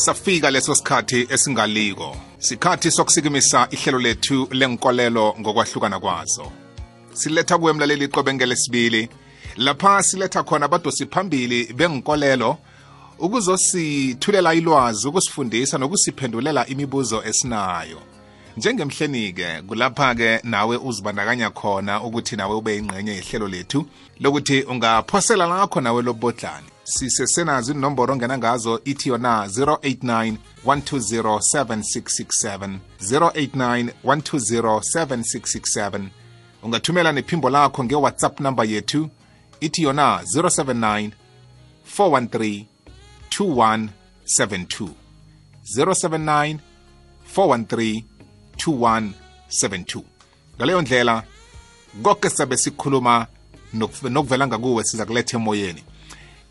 safika leso sikhathi esingaliko sikhathi sokusikimisa ihlelo lethu lenkolelo ngokwahlukana kwazo siletha kuwe mlaleli iqobe ngelesibili lapha siletha khona abadosi phambili benkolelo ukuzosithulela ilwazi ukusifundisa nokusiphendulela imibuzo esinayo njengemhleni-ke kulapha-ke nawe uzibandakanya khona ukuthi nawe ube ingxenye yehlelo lethu lokuthi ungaphosela lakho nawe lobodlani sisesena ziinomboro ongena ngazo ithi yona 089 1207667 089 1207667 ungathumela nephimbo lakho ngewhatsapp number yethu ithi yona 079 413 2172 079 413 2172 ngaleyo ndlela konke sabe sikhuluma nokuvela ngakuwe siza kuletha emoyeni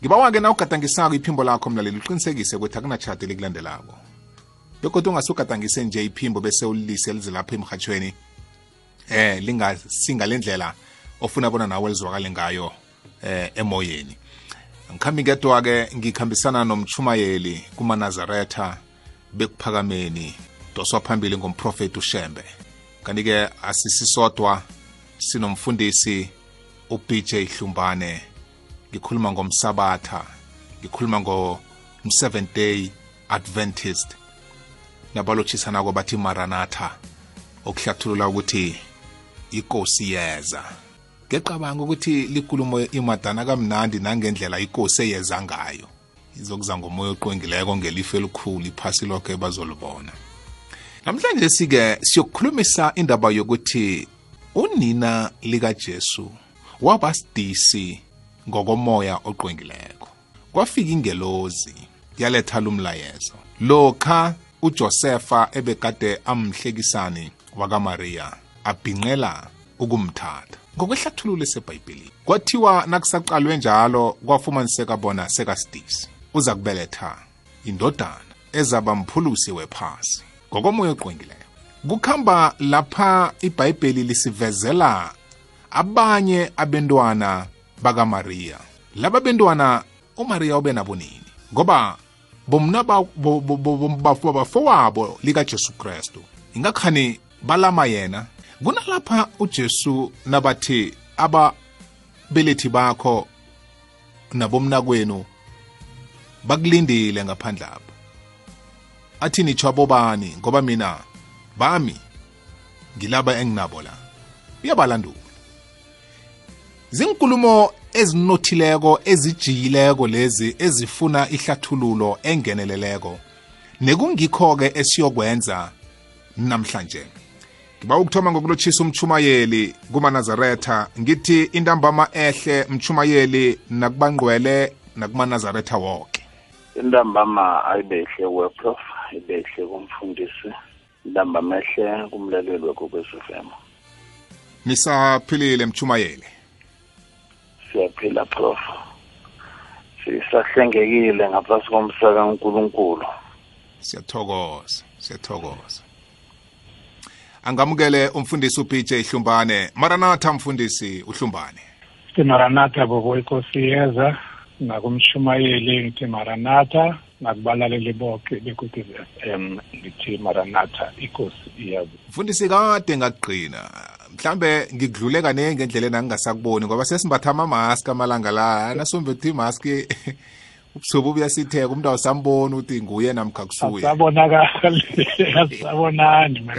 ngibawa-ke na ugadangisako iphimbo lakho mlaleli uqinisekise ukuthi akunatshato elikulandelako bekodwa ungasugadangise nje iphimbo bese ulilise lize lapho emhatshweni eh lingasinga lendlela ofuna bona nawe lizwakale ngayo eh emoyeni ngikhambi ngedwa-ke ngikhambisana nomchumayeli kumanazaretha bekuphakameni doswa phambili ngomprofeti ushembe kanti-ke asisisodwa sinomfundisi ubj hlumbane ngikhuluma ngomsabatha ngikhuluma ngo-seventh day adventist nabalotshisanako bathi maranatha okuhlathulula ukuthi ikosi yeza ngeqabanga ukuthi likulumo imadana kamnandi nangendlela ikosi eyeza ngayo izokuza ngomoya oqwengileko ngelifu elikhulu iphasi lokho bazolibona namhlanje sike siyokukhulumisa indaba yokuthi unina likajesu wabasidisi ngokomoya oqwengileko kwafika ingelozi yaletha lumlayezo lokha uJosepha ebekade amhlekisani wakaMaria abhinqela ukumthatha ngokwehlathululo seBhayibhelini kwathiwa nakusaqalwe njalo kwafumaniseka bona sekasidisi uza kubeletha indodana ezaba mphulusi wephasi ngokomoya oqwengileyo kukhamba lapha ibhayibheli lisivezela abanye abentwana bakaMaria laba bentwana uMaria ubenabo nini ngoba bomna bafowabo likaJesu Kristu ingakhani balama yena kunalapha uJesu nabathi ababelethi bakho nabomna kwenu bakulindile ngaphandle apha athi nitshwabo bani ngoba mina bami ngilaba enginabo la uyabalandula zinkulumo ezinothileko ezijiyileko lezi ezifuna ihlathululo engeneleleko nekungikho-ke esiyokwenza namhlanje ngiba ukuthoma ngokulotshisa umchumayeli kumanazaretha ngithi intambama ehle mchumayeli nakubangqwele nakumanazaretha woke intambama ayibehle weprof ibehle kumfundisi intambama ehle kumlaleli wekwekwesifema nisaphilile mchumayeli siyaphila prof sisahlengekile ngaphasi komsaka uNkulunkulu siyathokoza siyathokoza angamukele umfundisi uPJ Hlumbane Maranatha mfundisi uHlumbane Maranatha bobo inkosi yeza nakumshumayeli ngithi Maranatha nakubalaleli bonke bekutv f m ngithi maranatha ikosi iyazi mfundisi kade ngakugqina mhlambe ngikudluleka ne ngendlela nangingasakuboni ngoba sesimbatha amamaski amalanga la nasumbethe imaski ubusubu buyasitheka umuntu awusamboni ukuthi nguye namkha kusuye asabonakaliasabonani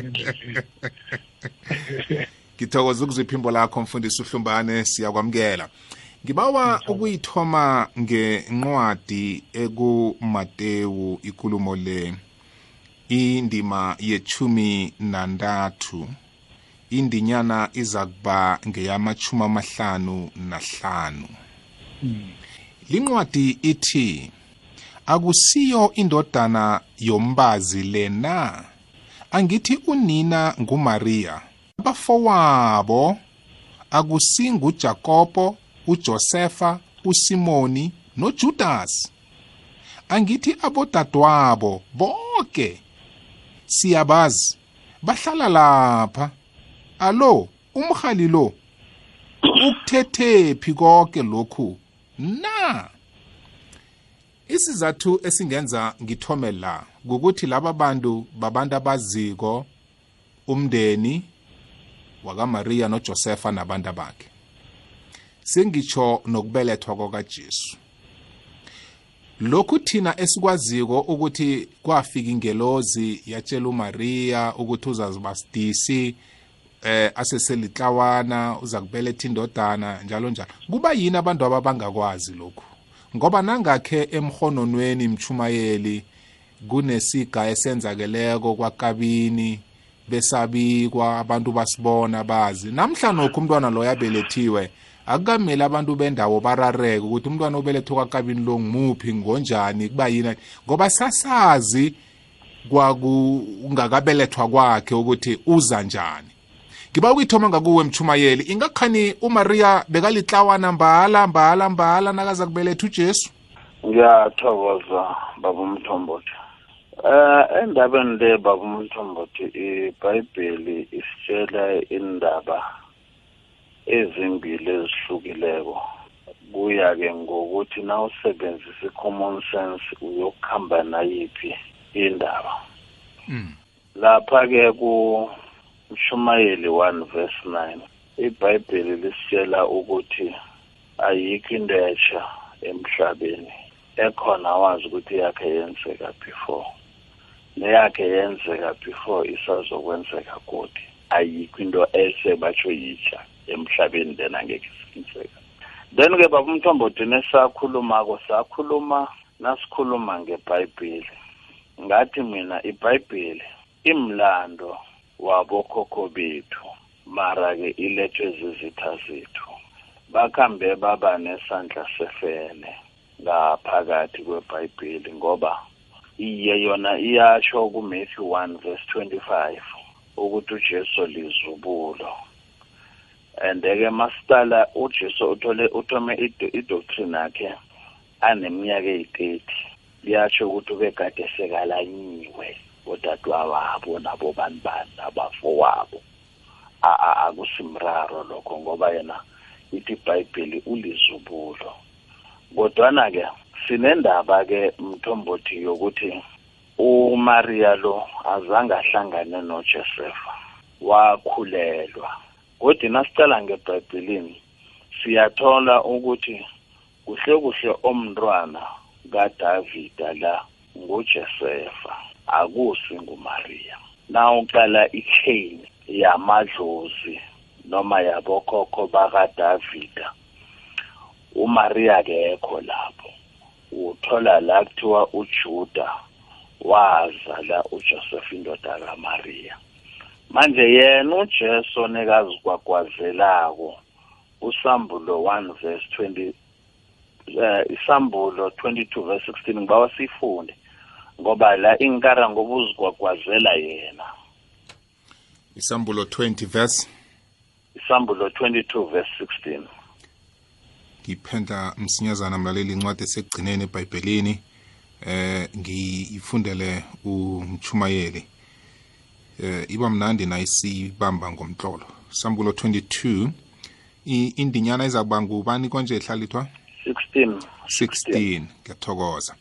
ngithokoza ukuzwa iphimbo lakho mfundisi uhlumbane siyakwamukela ngibawa ukuyithoma ngenqwadi ekumatewu ikulumo le indima yechumi nantathu indinyana iza kuba ngeyamachuma amahlanu nahlanu linqwadi ithi akusiyo indodana yombazi lena angithi unina nguMaria abafowabo akusinguJakobo uJosefa uSimoni noJudas angithi abodadwabo bonke siyabazi bahlala lapha alo umhali lo ukuthethephi konke lokhu na isizathu esingenza ngithome la ukuthi laba bantu babantu abaziko umndeni wakaMaria noJosepha nabantu bakhe sengitsho nokubelethwa kokaJesu lokhu thina esikwaziko ukuthi kwafika ingelozi yatshela uMaria ukuthi uzaziba sidisi eh aseselitlawana uza kubeletha indodana njalo njalo kuba yini abantu abangakwazi lokhu ngoba nangakhe emhononweni mchumayeli kunesiga esenzakeleko kwakabini besabikwa abantu basibona bazi namhla nokho umntwana loyo abelethiwe akukameli abantu bendawo barareke ukuthi umntwana obelethwe kwakabini lo ngimuphi ngonjani kuba yini ngoba sasazi kwakungakabelethwa kwakhe ukuthi uza njani ngiba ukuyithoma ngakuwe mchumayeli ingakhani umariya bekalitlawana mbala mbala mbala nakaza kubeletha ujesu ngiyathokoza baba umthombothi eh endabeni le baba umthombothi ibhayibheli isitshela indaba ezimbili ezihlukileko kuya-ke ngokuthi na usebenzisa i-common sense uyokuhamba nayiphi indaba hmm. lapha-ke ku uShumayeli 1 verse 9 iBhayibheli lisitshela ukuthi ayikho into entsha emhlabeni ekhona wazi ukuthi yakhe yenzeka before neyakhe yenzeka before isazokwenzeka kuthi ayikho into esebatsho yitsha emhlabeni then angekhe isenzeka then ke baba umthombothini esakhulumako sakhuluma nasikhuluma ngebhayibheli ngathi mina ibhayibheli imlando wabokhokho bethu mara-ke ilethwe zizitha zethu bakhambe baba nesandla sefene ngaphakathi kwebhayibheli ngoba iye yona iyasho kumatthew 1 verse 25 ukuthi ujesu lizubulo and-ke masitala ujesu uthole uthome idoctrine yakhe aneminyaka eyi-30 liyasho ukuthi ubegade sekalanyiwe odadewabo nabo bani bani abafowabo akusimraro lokho ngoba yena ithi ibhayibheli ulizubulo kodwana-ke sinendaba-ke mthombothi yokuthi umariya lo azange ahlangane nojosefa wakhulelwa kodwa nasicala ngebhayibhelini siyathola ukuthi kuhle kuhle omntwana kadavida la ngujosefa akuswi nguMaria nawuqala ichain yamadlozi noma yabokhokho bakaDavida uMaria kekho lapho uthola la kuthiwa uJuda wazala uJoseph indoda kaMaria manje yena uJesu onekazi kwagwazelako usambulo 1 verse 20 uh, eh, isambulo 22 verse 16 ngibawa sifunde ngoba la inkara ngoba uzigwagwazela yena isambulo 20 verse isambulo 22 verse 16 ngiphendla msinyazana mlaleli incwadi esekugcineni ebhayibhelini eh ngiyifundele umchumayeli eh iba mnandi na isibamba ngomtlolo sambulo 22 indinyana izakuba ngubani konje ehlalitwa 16 16 ngiyathokoza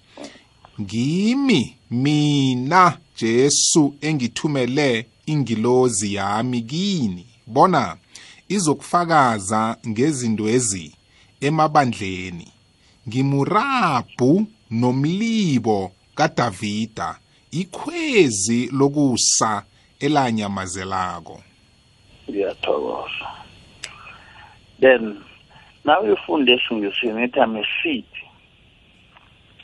ngimi mina Jesu engithumele ingilozi yami kini bona izokufakaza ngezinto ezi emabandleni ngimurabhu nomlibo kaDavida ikhwezi lokusa elanyamazelako ngiyathokoza then nawe ufunde esingisini ethi i'm a seed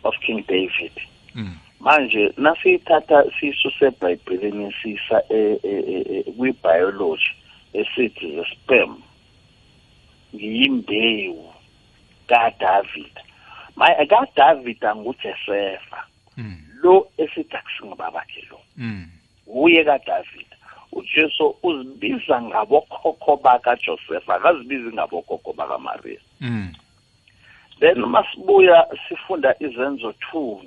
of King David mm. manje nasiyithatha siyisuse eBhayibhelini sisa e, e, e, kwibiology esithi the sperm ngiyimbewu kaDavid maye kaDavid anguJesefa mm. lo esithi akusingubabakhe lo mm. uye kaDavid uJesu uzibiza ngabokhokho bakaJosefa akazibizi ngabokhokho bakaMaria then masibuya sifunda izenzo 2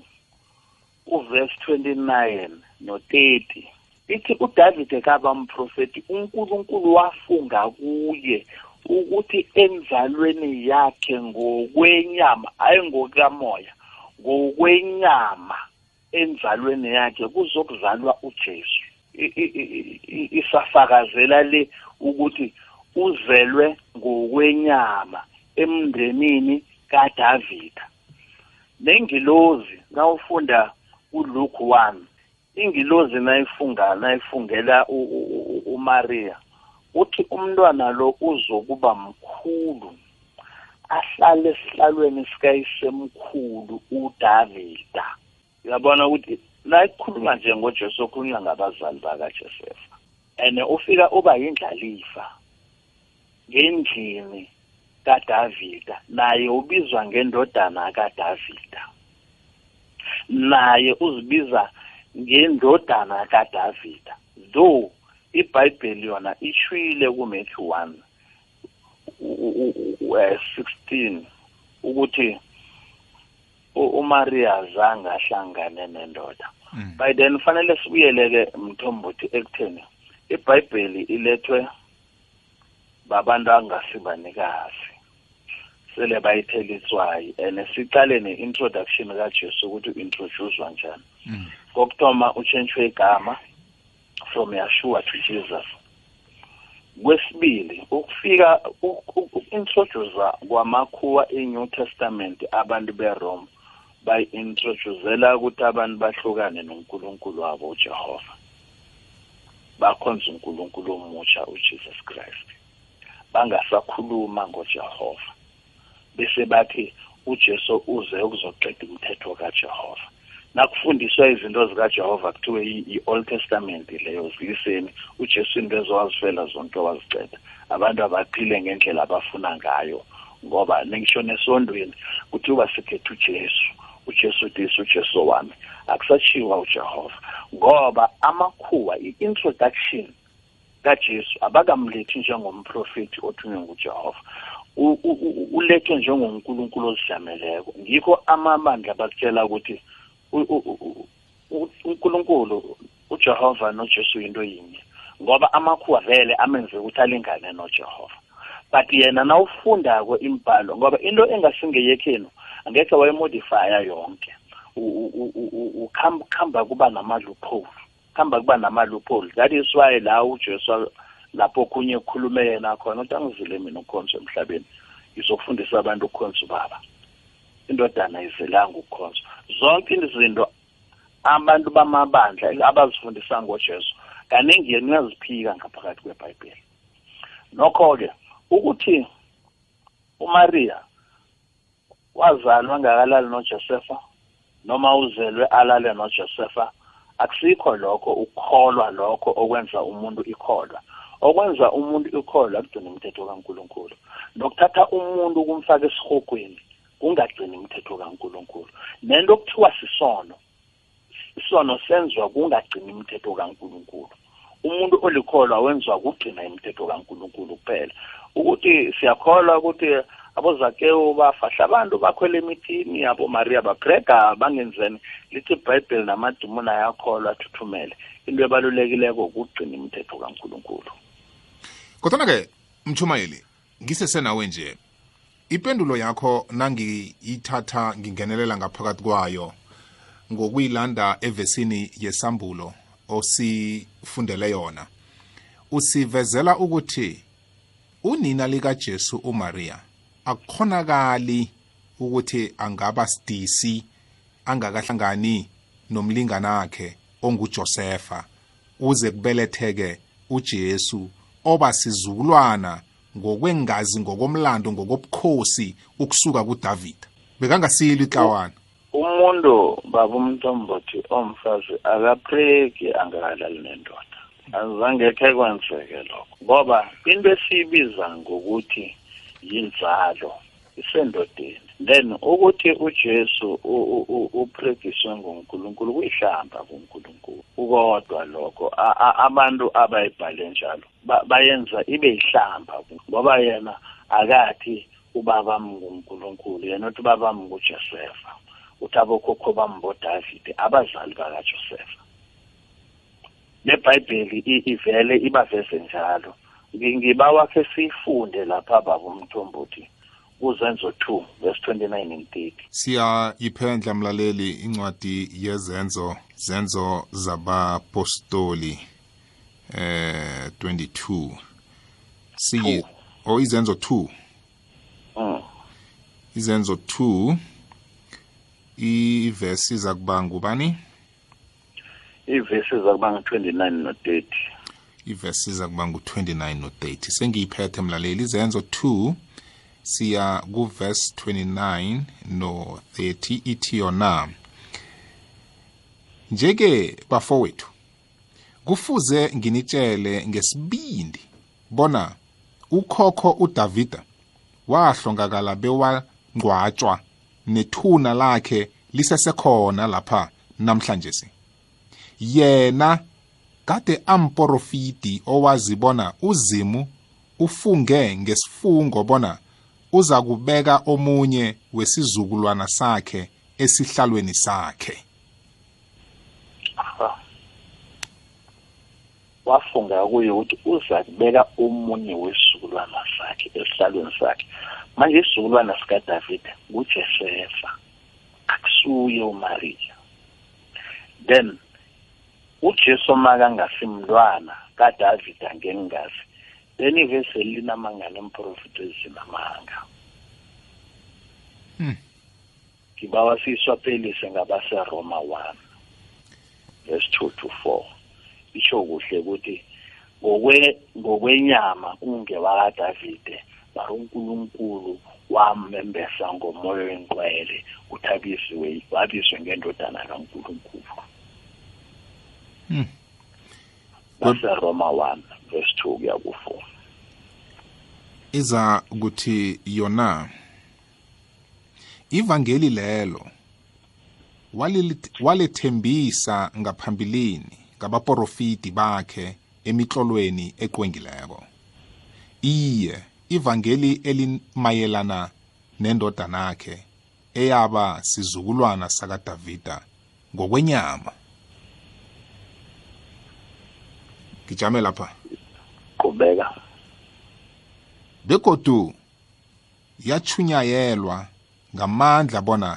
uverse 29 no30 ithi uDavide kaba umprofeti uNkulunkulu wafunga kuye ukuthi enzalweni yakhe ngokwenyama ayengokwamoya ngokwenyama enzalweni yakhe kuzokuzalwa uJesu isafakazela le ukuthi uzelwe ngokwenyama emndenini kaDavida. Lengilosi nawufunda uLuke 1 ingilosi nayifunga nayifungela uMariya uthi umntwana lo uzokuba mkhulu ahlale esihlalweni sikayisemkhulu uDavida uyabona ukuthi la ikhuluma nje ngoJesu okhulunywa ngabazali bakaJosefa ene ufika uba yindlalifa ngendlini kaDavida naye ubizwa ngendodana kaDavida naye uzibiza ngendodana kaDavida though iBhayibheli yona ishwile kuMatthew 1 16 ukuthi uMaria zange ahlangane nendoda mm. by then fanele sibuyeleke mthombothi ekutheni iBhayibheli ilethwe babantu angasibanikazi sele bayipheliswayo and siqale ne-introduction kajesu ukuthi u-introducewa njani mm. kokuthoma utshentshwe igama from yashua to jesus kwesibili ukufika uku-introduza kwamakhuwa e-new testament abantu berome bayi-introduzela ukuthi abantu bahlukane nonkulunkulu wabo ujehova bakhonza unkulunkulu omutsha ujesus christ bangasakhuluma ngojehova bese bathi uJesu uze ukuzoqeda umthetho kaJehova nakufundiswa izinto zikaJehova kuthiwe i-Old Testament leyo ziyiseni uJesu into ezowazivela zonke waziceda abantu abaphile ngendlela abafuna ngayo ngoba nengisho nesondweni kuthiwa sikhethe uJesu uJesu Kristu uJesu wami akusachiwa uJehova ngoba amakhuwa i-introduction kaJesu abakamlethi njengomprofeti othunywe nguJehova ulethwe njengonkulunkulu ozihlameleko ngikho amabandla bakutshela ukuthi unkulunkulu ujehova nojesu yinto yinye ngoba amakhuwa vele amenze ukuthi alingane nojehova but yena nawufundako imbhalo ngoba into engasingeyekhenu angekhe wayimodifya yonke ukhamba kuba nama-loophole kuhamba kuba nama-loophole that is why la ujesu lapho okunye kukhulume yena khona ukuthi angizile mina ukhonza emhlabeni ngizofundisa abantu ukukhonza ubaba indodana ayizelanga ukukhonza zonke izinto abantu bamabandla abazifundisa ngojesu kaningi ngiyaziphika ngaphakathi kwebhayibheli nokho-ke ukuthi umariya wazalwa angakalali nojosefa noma uzelwe alale nojosefa akusikho lokho ukholwa lokho okwenza umuntu ikholwa okwenza umuntu ikholo akugcini umthetho kankulunkulu nokuthatha umuntu kumfaka esihogweni kungagcini umthetho kankulunkulu nento okuthiwa sisono isono senziwa kungagcini umthetho kankulunkulu umuntu olikholwa wenziwa kugcina imithetho kankulunkulu kuphela ukuthi siyakholwa ukuthi abozakewu bafahla abantu bakhwela emithini abomariya bagrega bangenzeni lithi ibhayibheli namadimoni ayakholwa athuthumele into ebalulekileko ukugcina imithetho kankulunkulu kodwana-ke mchumayeli ngisesenawe nje ipendulo yakho nangiyithatha ngingenelela ngaphakathi kwayo ngokuyilanda evesini yesambulo osifundele yona usivezela ukuthi unina likaJesu uMaria akukhonakali ukuthi angaba sidisi angakahlangani nomlingana wakhe onguJosepha uze kubeletheke uJesu oba sizukulwana ngokwengazi ngokomlando ngokobukhosi ukusuka kuDavid bekangasiyile iklawana umuntu baba umntombothi omfazi akapreki angakalali nendoda azangekhe kwenzeke lokho ngoba into esiyibiza ngokuthi yinzalo isendodeni then ukuthi uJesu uprediswe nguNkulunkulu kuyihlamba kuNkulunkulu ukodwa lokho abantu abayibhale njalo bayenza ibe yihlamba ngoba yena akathi ubaba nguNkulunkulu yena uthi ubaba nguJosefa uthi abokhokho bami boDavid abazali bakaJosefa neBhayibheli ivele ibaveze njalo ngibawa ke siyifunde lapha baba umthombothi kuzenzo 2 verse 29 and 30 siyayiphendla mlaleli incwadi yezenzo zenzo zabapostoli eh 22 siyi o izenzo 2 mm. izenzo 2 ivesi zakuba ngubani ivesi zakuba ngu-29 no-30 ivesi zakuba ngu-29 no-30 sengiyiphethe mlaleli izenzo 2 siya kuverse 29 no 30 ithi yona njeke bafowethu kufuze nginitshele ngesibindi bona ukhokho uDavida wahlongakala bewangcwatshwa nethuna lakhe lisesekhona lapha namhlanje si yena kade amporofidi owazibona uzimu ufunge ngesifungo bona uza kubeka omunye wesizukulwana sakhe esihlalweni sakhe wafungeka kuye ukuthi uza kubeka omunye wesizukulwana sakhe esihlalweni sakhe manje isizukulwana sikadavida ngujesefa akusuye umariya then ujesu uma kangasimntwana kadavida ngengingazi leli vessel linamanga neemprofito ezinamanga hmm. ngibawa siyiswapelise ngabaseroma one verse two to four isho kuhle ukuthi ngokwenyama ungewakadavide mara unkulunkulu wamembesa ngomoya wengqwele ukuthi abizwe wabizwe ngendodana kankulunkulu hmm. baseroma one verse two kuya ku-four iza kuthi yona ivangeli lelo walethembisa ngaphambilini ngabaporofiti bakhe emitlolweni eqwengileko iye ivangeli elimayelana nendodanakhe eyaba sizukulwana sakadavida ngokwenyama ngijame lapha qhubeka begodu yathunyayelwa ngamandla bona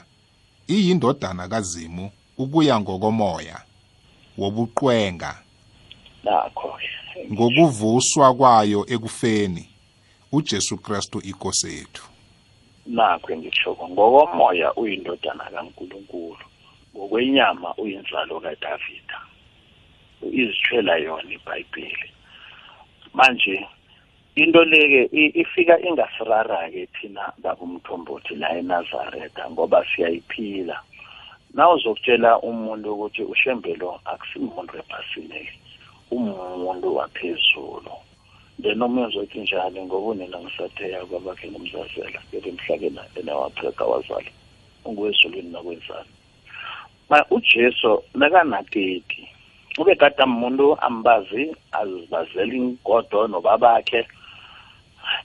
iyindodana kazimu ukuya ngokomoya wobuqwenga lakho ngokuvuswa kwayo ekufeni uJesu Kristu inkosi yethu nakho ngishoko ngokomoya uyindodana kaNkuluNkulu ngokwenyama uyinzalo kaDavida izithwela yona iBhayibheli manje into leke ifika ingasirara-ke thina babumthombothi la enazaretha ngoba siyayiphila naw uzokutshela umuntu ukuthi ushembelo akusimuntu ebhasineke umuntu waphezulu then omunye uzothi njani ngoba unina ngisatheya kwabakhe nomzazela kele emhlabeni enawapreka wazala ungowezulwini nakwenzani ma ujesu nakanateti ube kade muntu ambazi azibazela ingodo nobabakhe bakhe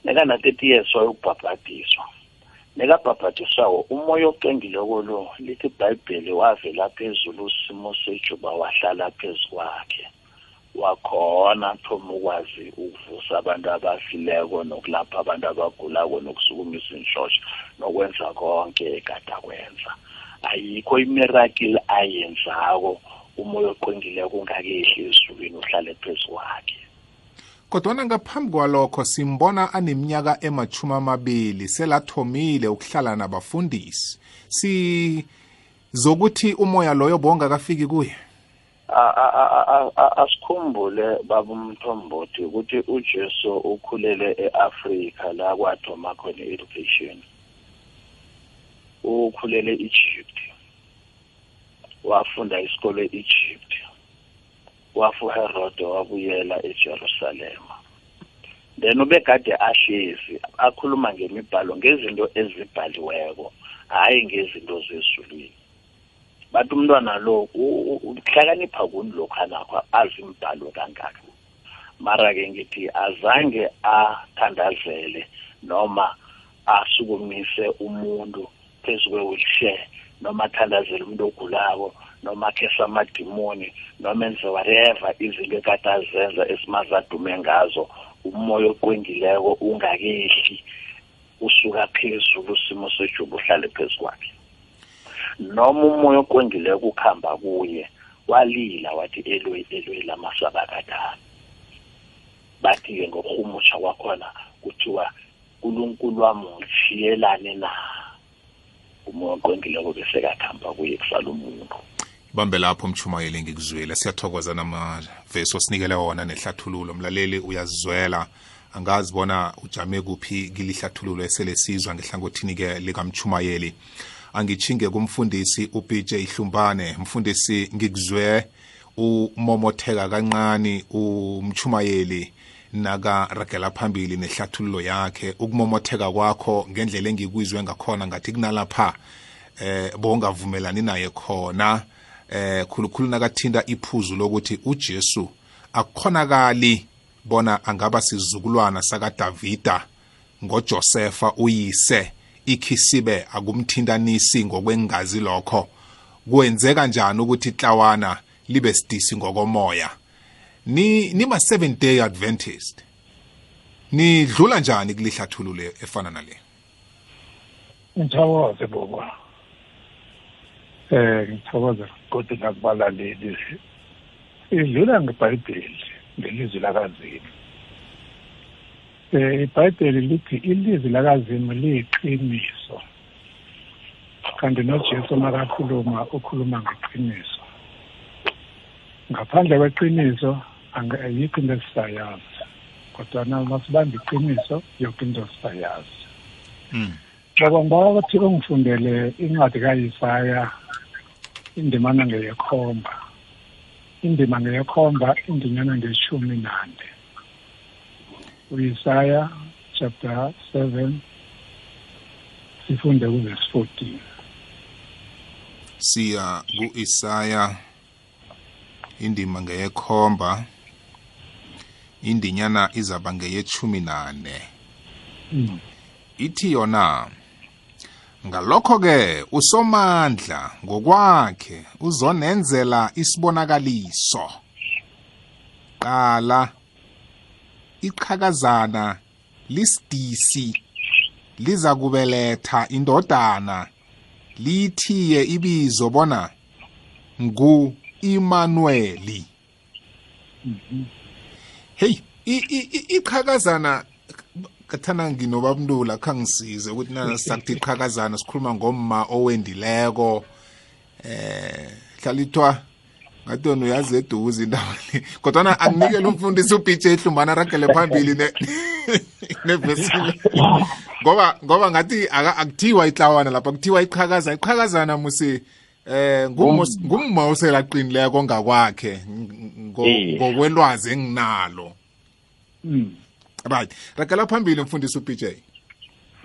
nekana-30 years wayokubhabhadiswa nekabhabhadiswawo umoya ocengileko lo lithi ibhayibheli wavela phezulu usimo sejuba wahlala phezu kwakhe wakhona thoma ukwazi ukuvusa abantu abafileko nokulapha abantu abagulako nokusukumisa inhlosha nokwenza konke ekade akwenza ayikho imirakile ayenzako umoya oqwengileko ungakehli ezulwini uhlale phezu kwakhe kodwana ngaphambi kwalokho simbona aneminyaka emachumi amabili selathomile ukuhlala nabafundisi sizokuthi umoya loyo bongakafiki kuye asikhumbule baba umthombothi ukuthi ujesu ukhulele e-afrika la kwathoma khona i-education ukhulele egypt wafunda isikole e-egypt wafuherode wabuyela ejerusalema then ubegade ahlezi akhuluma ngemibhalo ngezinto ezibhaliweko hhayi ngezinto zezulwini bathi umntwana lo ukuhlakanipha kuni lokhu anakho azimbhalo kangaka mara-ke ngithi azange athandazele noma asukumise umuntu phezu kwe-wheelshare noma athandazele umuntu ogulako noma akhe samadimoni noma enze whatever izinto ekade azenza esimazadume ngazo umoya oqwengileko ungakehli usuka phezulu simo sejubu uhlale phezu kwakhe noma umoya oqwengileko ukuhamba kuye walila wathi eloyi eloyi lamasabakadana bathi-ke ngokuhumusha kwakhona kuthiwa unkulunkulu wami ngishiyelane na umoya oqwengileko besekakuhamba kuye kusala umuntu sibambe lapho mchumayeli ngikuzwile siyathokoza namavesi osinikele wona nehlathululo mlaleli uyazizwela angazi bona ujame kuphi kilihlathululo eselesizwa ngehlangothini-ke likamchumayeli angichinge kumfundisi upj ihlumbane mfundisi ngikuzwe umomotheka kanqani umchumayeli nakaragela phambili nehlathululo yakhe ukumomotheka kwakho ngendlela engikuyizwe ngakhona ngathi kunalapha eh bongavumelani naye khona eh khulukhulu nakathinta iphuzu lokuthi uJesu akukhonakali bona angaba sizukulwana sakaDavida ngoJosepha uyise ikhisibe akumthintanisi ngokwengazi lokho kwenzeka njani ukuthi itlawana libe sidisi ngokomoya ni nima 7 day adventist nidlula njani kulihlathululo efana nale ngithokoze bobo eh ngithokoze kodwa ngakubalaleli idlula ngebhayibheli ngelizwi lakazimi um eh, ibhayibheli lithi ilizwi lakazimi liyiqiniso kanti nojesu makakhuluma ukhuluma ngeqiniso ngaphandle kweqiniso ayikho into esisayazi kodwana masibambe iqiniso yoke into sisayazi ngoba hmm. ngabathi ongifundele incwadi kayisaya indimana ngeyekhomba indima ngeyekhomba indinyana ngeshumi nane uyisaya chapter 7 sifunde kuverse 14 siya gu-isaya indima ngeyekhomba indinyana izaba ngeyechumi nane mm. ithi yona ngalokho-ke usomandla ngokwakhe uzonenzela isibonakaliso qala iqhakazana lisidisi liza kubeletha indodana lithiye ibizo bona ngu-imanueli mm-hmm. heyi iqhakazana kathana nginobabntula khangisize ukuthi nasisakuthi iqhakazana sikhuluma ngomma owendileko eh hlalithwa ngatona uyazi eduze indaba le kodwana akunikele umfundisi ubhitshe ehlumbana aragele phambili nevesile ngoba ngoba ngathi akuthiwa itlawana lapha kuthiwa iqhakaza iqhakazana musi eh ngumma oselaqinileko ngakwakhe ngokwelwazi enginalo mm. right rakela phambili mfundisi ubj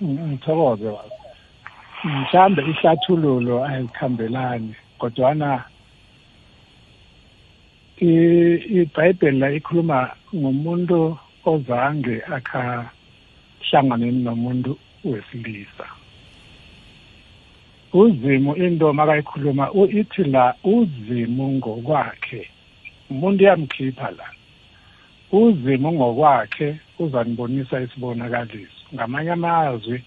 ngithokoze baba mhlambe ihlathululo ayikhambelani kodwana ibhayibheli la ikhuluma ngomuntu ozange akahlanganeni nomuntu wesilisa uzimu into makayikhuluma ithi la uzimu ngokwakhe umuntu uyamkhipha la uzima ungokwakhe uzanibonisa isibonakaliso ngamanye amazwi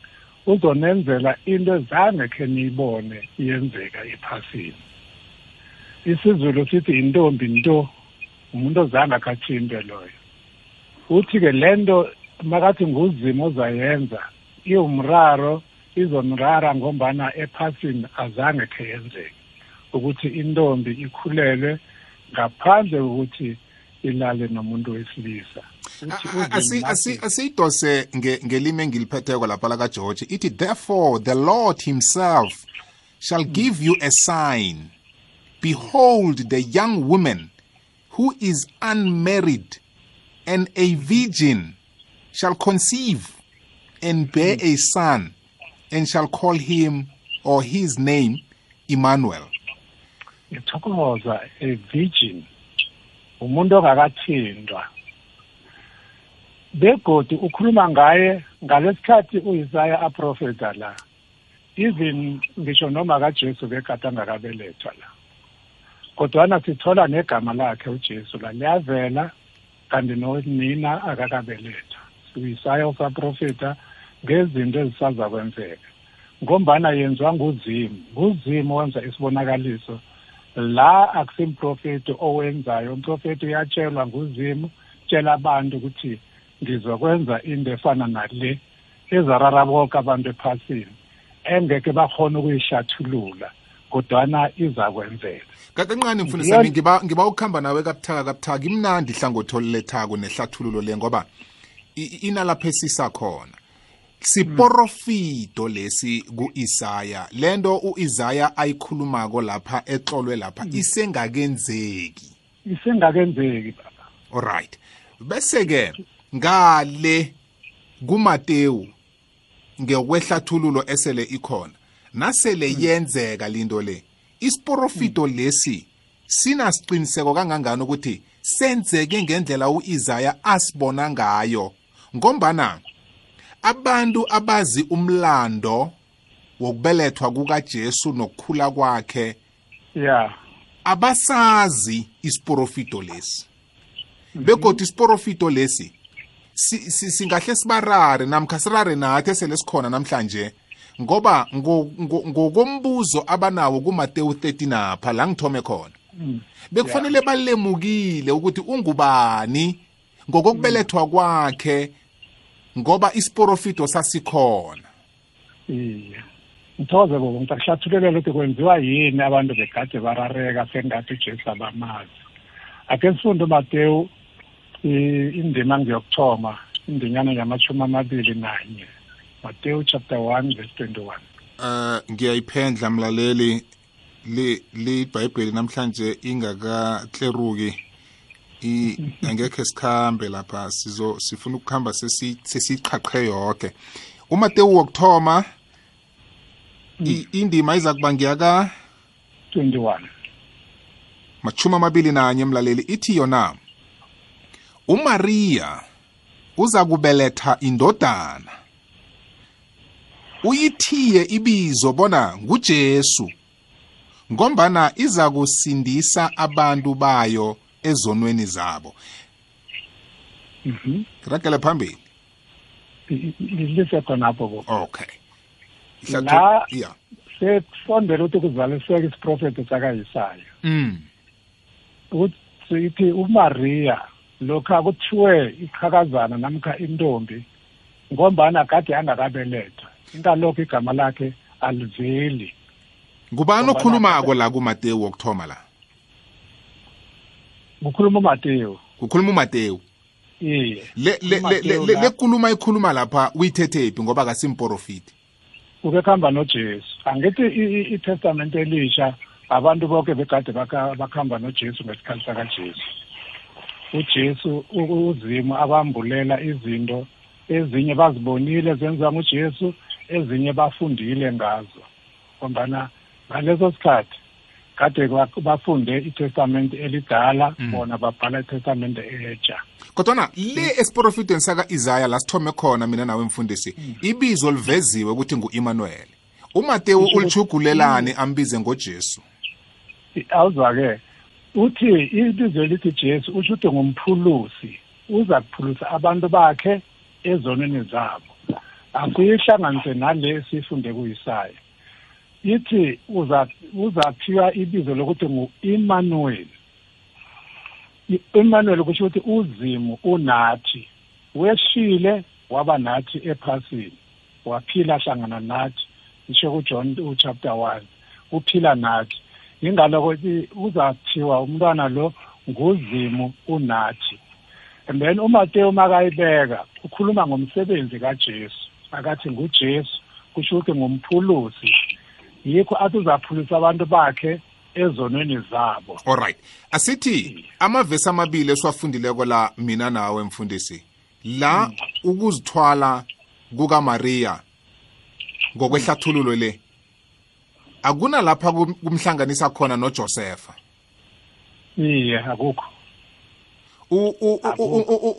uzonenzela into ezange khe niyibone iyenzeka ephasini isizulu sithi yintombi nto umuntu ozange akatshimpe loyo uthi ke le nto makathi nguzima ozayenza iwumraro izomrara ngombana ephasini azange khe yenzeke ukuthi intombi ikhulelwe ngaphandle kokuthi ilale nomuntu wesilisa asiyidose ngelimi engiliphetheko lapha lakageorge ithi therefore the lord himself shall give you a sign behold the young woman who is unmarried and a virgin shall conceive and bear a son and shall call him or his name Emmanuel. Ngithokoza a virgin umuntu ongakathintwa begodi ukhuluma ngaye ngalesikhathi uIsaya aprofeta la even ngisho noma kaJesu bekade angakabelethwa la kodwana sithola negama lakhe uJesu la liyavela kanti nonina akakabelethwa uIsaya usaprofeta ngezinto ezisaza kwenzeka ngombana yenziwa nguzimu nguzimu wenza isibonakaliso la akusimprofeti owenzayo umprofeti uyatshelwa nguzimo tshela abantu ukuthi ngizokwenza into efana nale ezararaboka abantu ephasini engeke bakhona ukuyishathulula kodwana izakwenzeka kakanqane mfundisami ngiba ngiba ukuhamba nawe kabuthaka kabuthaka imnandi ihlangothi olulethako nehlathululo le ngoba inalapho esisa khona siporofito lesi kuIsaya lento uIsaya ayikhulumako lapha etlolwe lapha hmm. isengakenzeki isengakenzeki baba alright bese ke ngale kuMateyu ngekwehlathululo esele ikhona nasele hmm. yenzeka linto le isiporofito hmm. lesi sinasiqiniseko kangangani ukuthi senzeke ngendlela uIsaya asibona ngayo ngombana mm. abantu abazi umlando wokubelethwa kukaJesu nokukhula kwakhe yeah abasazi isiprofito lesi begodwa isiprofito lesi singahle sibarare namkha sirare nathi esele sikhona namhlanje ngoba ngokombuzo abanawo kuMateyu 13 napha la ngithome khona mm. bekufanele balemukile ukuthi ungubani ngokokubelethwa kwakhe ngoba isiporofito sasikhona iya ngithokoze bobo ngita kuhlathululela ukuthi kwenziwa yini abantu begade barareka sengathi ujesu abamazi akhe sifunde umatewu indima ngiyokuthoma indinyana yamashumi amabili nanye matewu chapter 1 verse 21 um ah, ngiyayiphendla mlaleli libhayibheli namhlanje ingakakleruki Mhm. angekhe sikhambe lapha sizo sifuna ukuhamba sesiyiqhaqhe yonke umatewu wokuthoma mm. indima iza kuba ngiyaka 21 machuma amabili nanye mlaleli ithi yona umariya uza kubeletha indodana uyithiye ibizo bona ngujesu ngombana iza kusindisa abantu bayo ezonweni zabo mhm ragela phambili lise khonapho bo okay la yeah sesondela ukuthi kuzaliseke isiprofethi sakayisayo mm ukuthi uMaria lokho akuthiwe iqhakazana namkha intombi ngombana kade angakabeletha intalokho igama lakhe aliveli ngubani okhulumako la kumatewu wokuthoma la kukhuluma umatewu kukhuluma umatewu iye le le le lekuluma ikhuluma lapha uyithethephi ngoba kasimporofiti ukekuhamba nojesu angithi itestamente elisha abantu bonke begade bakuhamba nojesu ngesikhathi sakajesu ujesu uzimo abambulela izinto ezinye bazibonile zenziwa ngujesu ezinye bafundile ngazo ngombana ngaleso sikhathi kade bafunde itestamente elidala mm. bona babhala itestamente eletsha kodwana le mm. esiprofitweni saka-izaya la sithome khona mina nawe mfundisi mm. ibizo liveziwe ukuthi ngu-imanuel umatewu ulichugulelani ambize ngojesu awuza-ke uthi ibizo elithi jesu usho ukuthi ngumphulusi uza kuphulusa abantu bakhe ezonweni zabo asiyihlanganise nale sifunde kuyisayo ithi uzathiwa ibizo lokuthi ngu-emmanuel emmanuel kusho ukuthi uzimu unathi weshile waba nathi ephasini waphila hlangana nathi isho kujohn uchapter one uphila nathi yingaloko uzathiwa umntwana lo nguzimu unathi and then umatewu makayibeka ukhuluma ngomsebenzi kajesu akathi ngujesu kusho ukuthi ngumphulusi yikho athi uzaphulisa abantu bakhe ezonweni zabo alright asithi amavesi amabili esiwafundileko la mina nawe mfundisi la ukuzithwala kukaMaria ngokwehlathululo le akuna lapha kumhlanganisa khona noJosepha iye akukho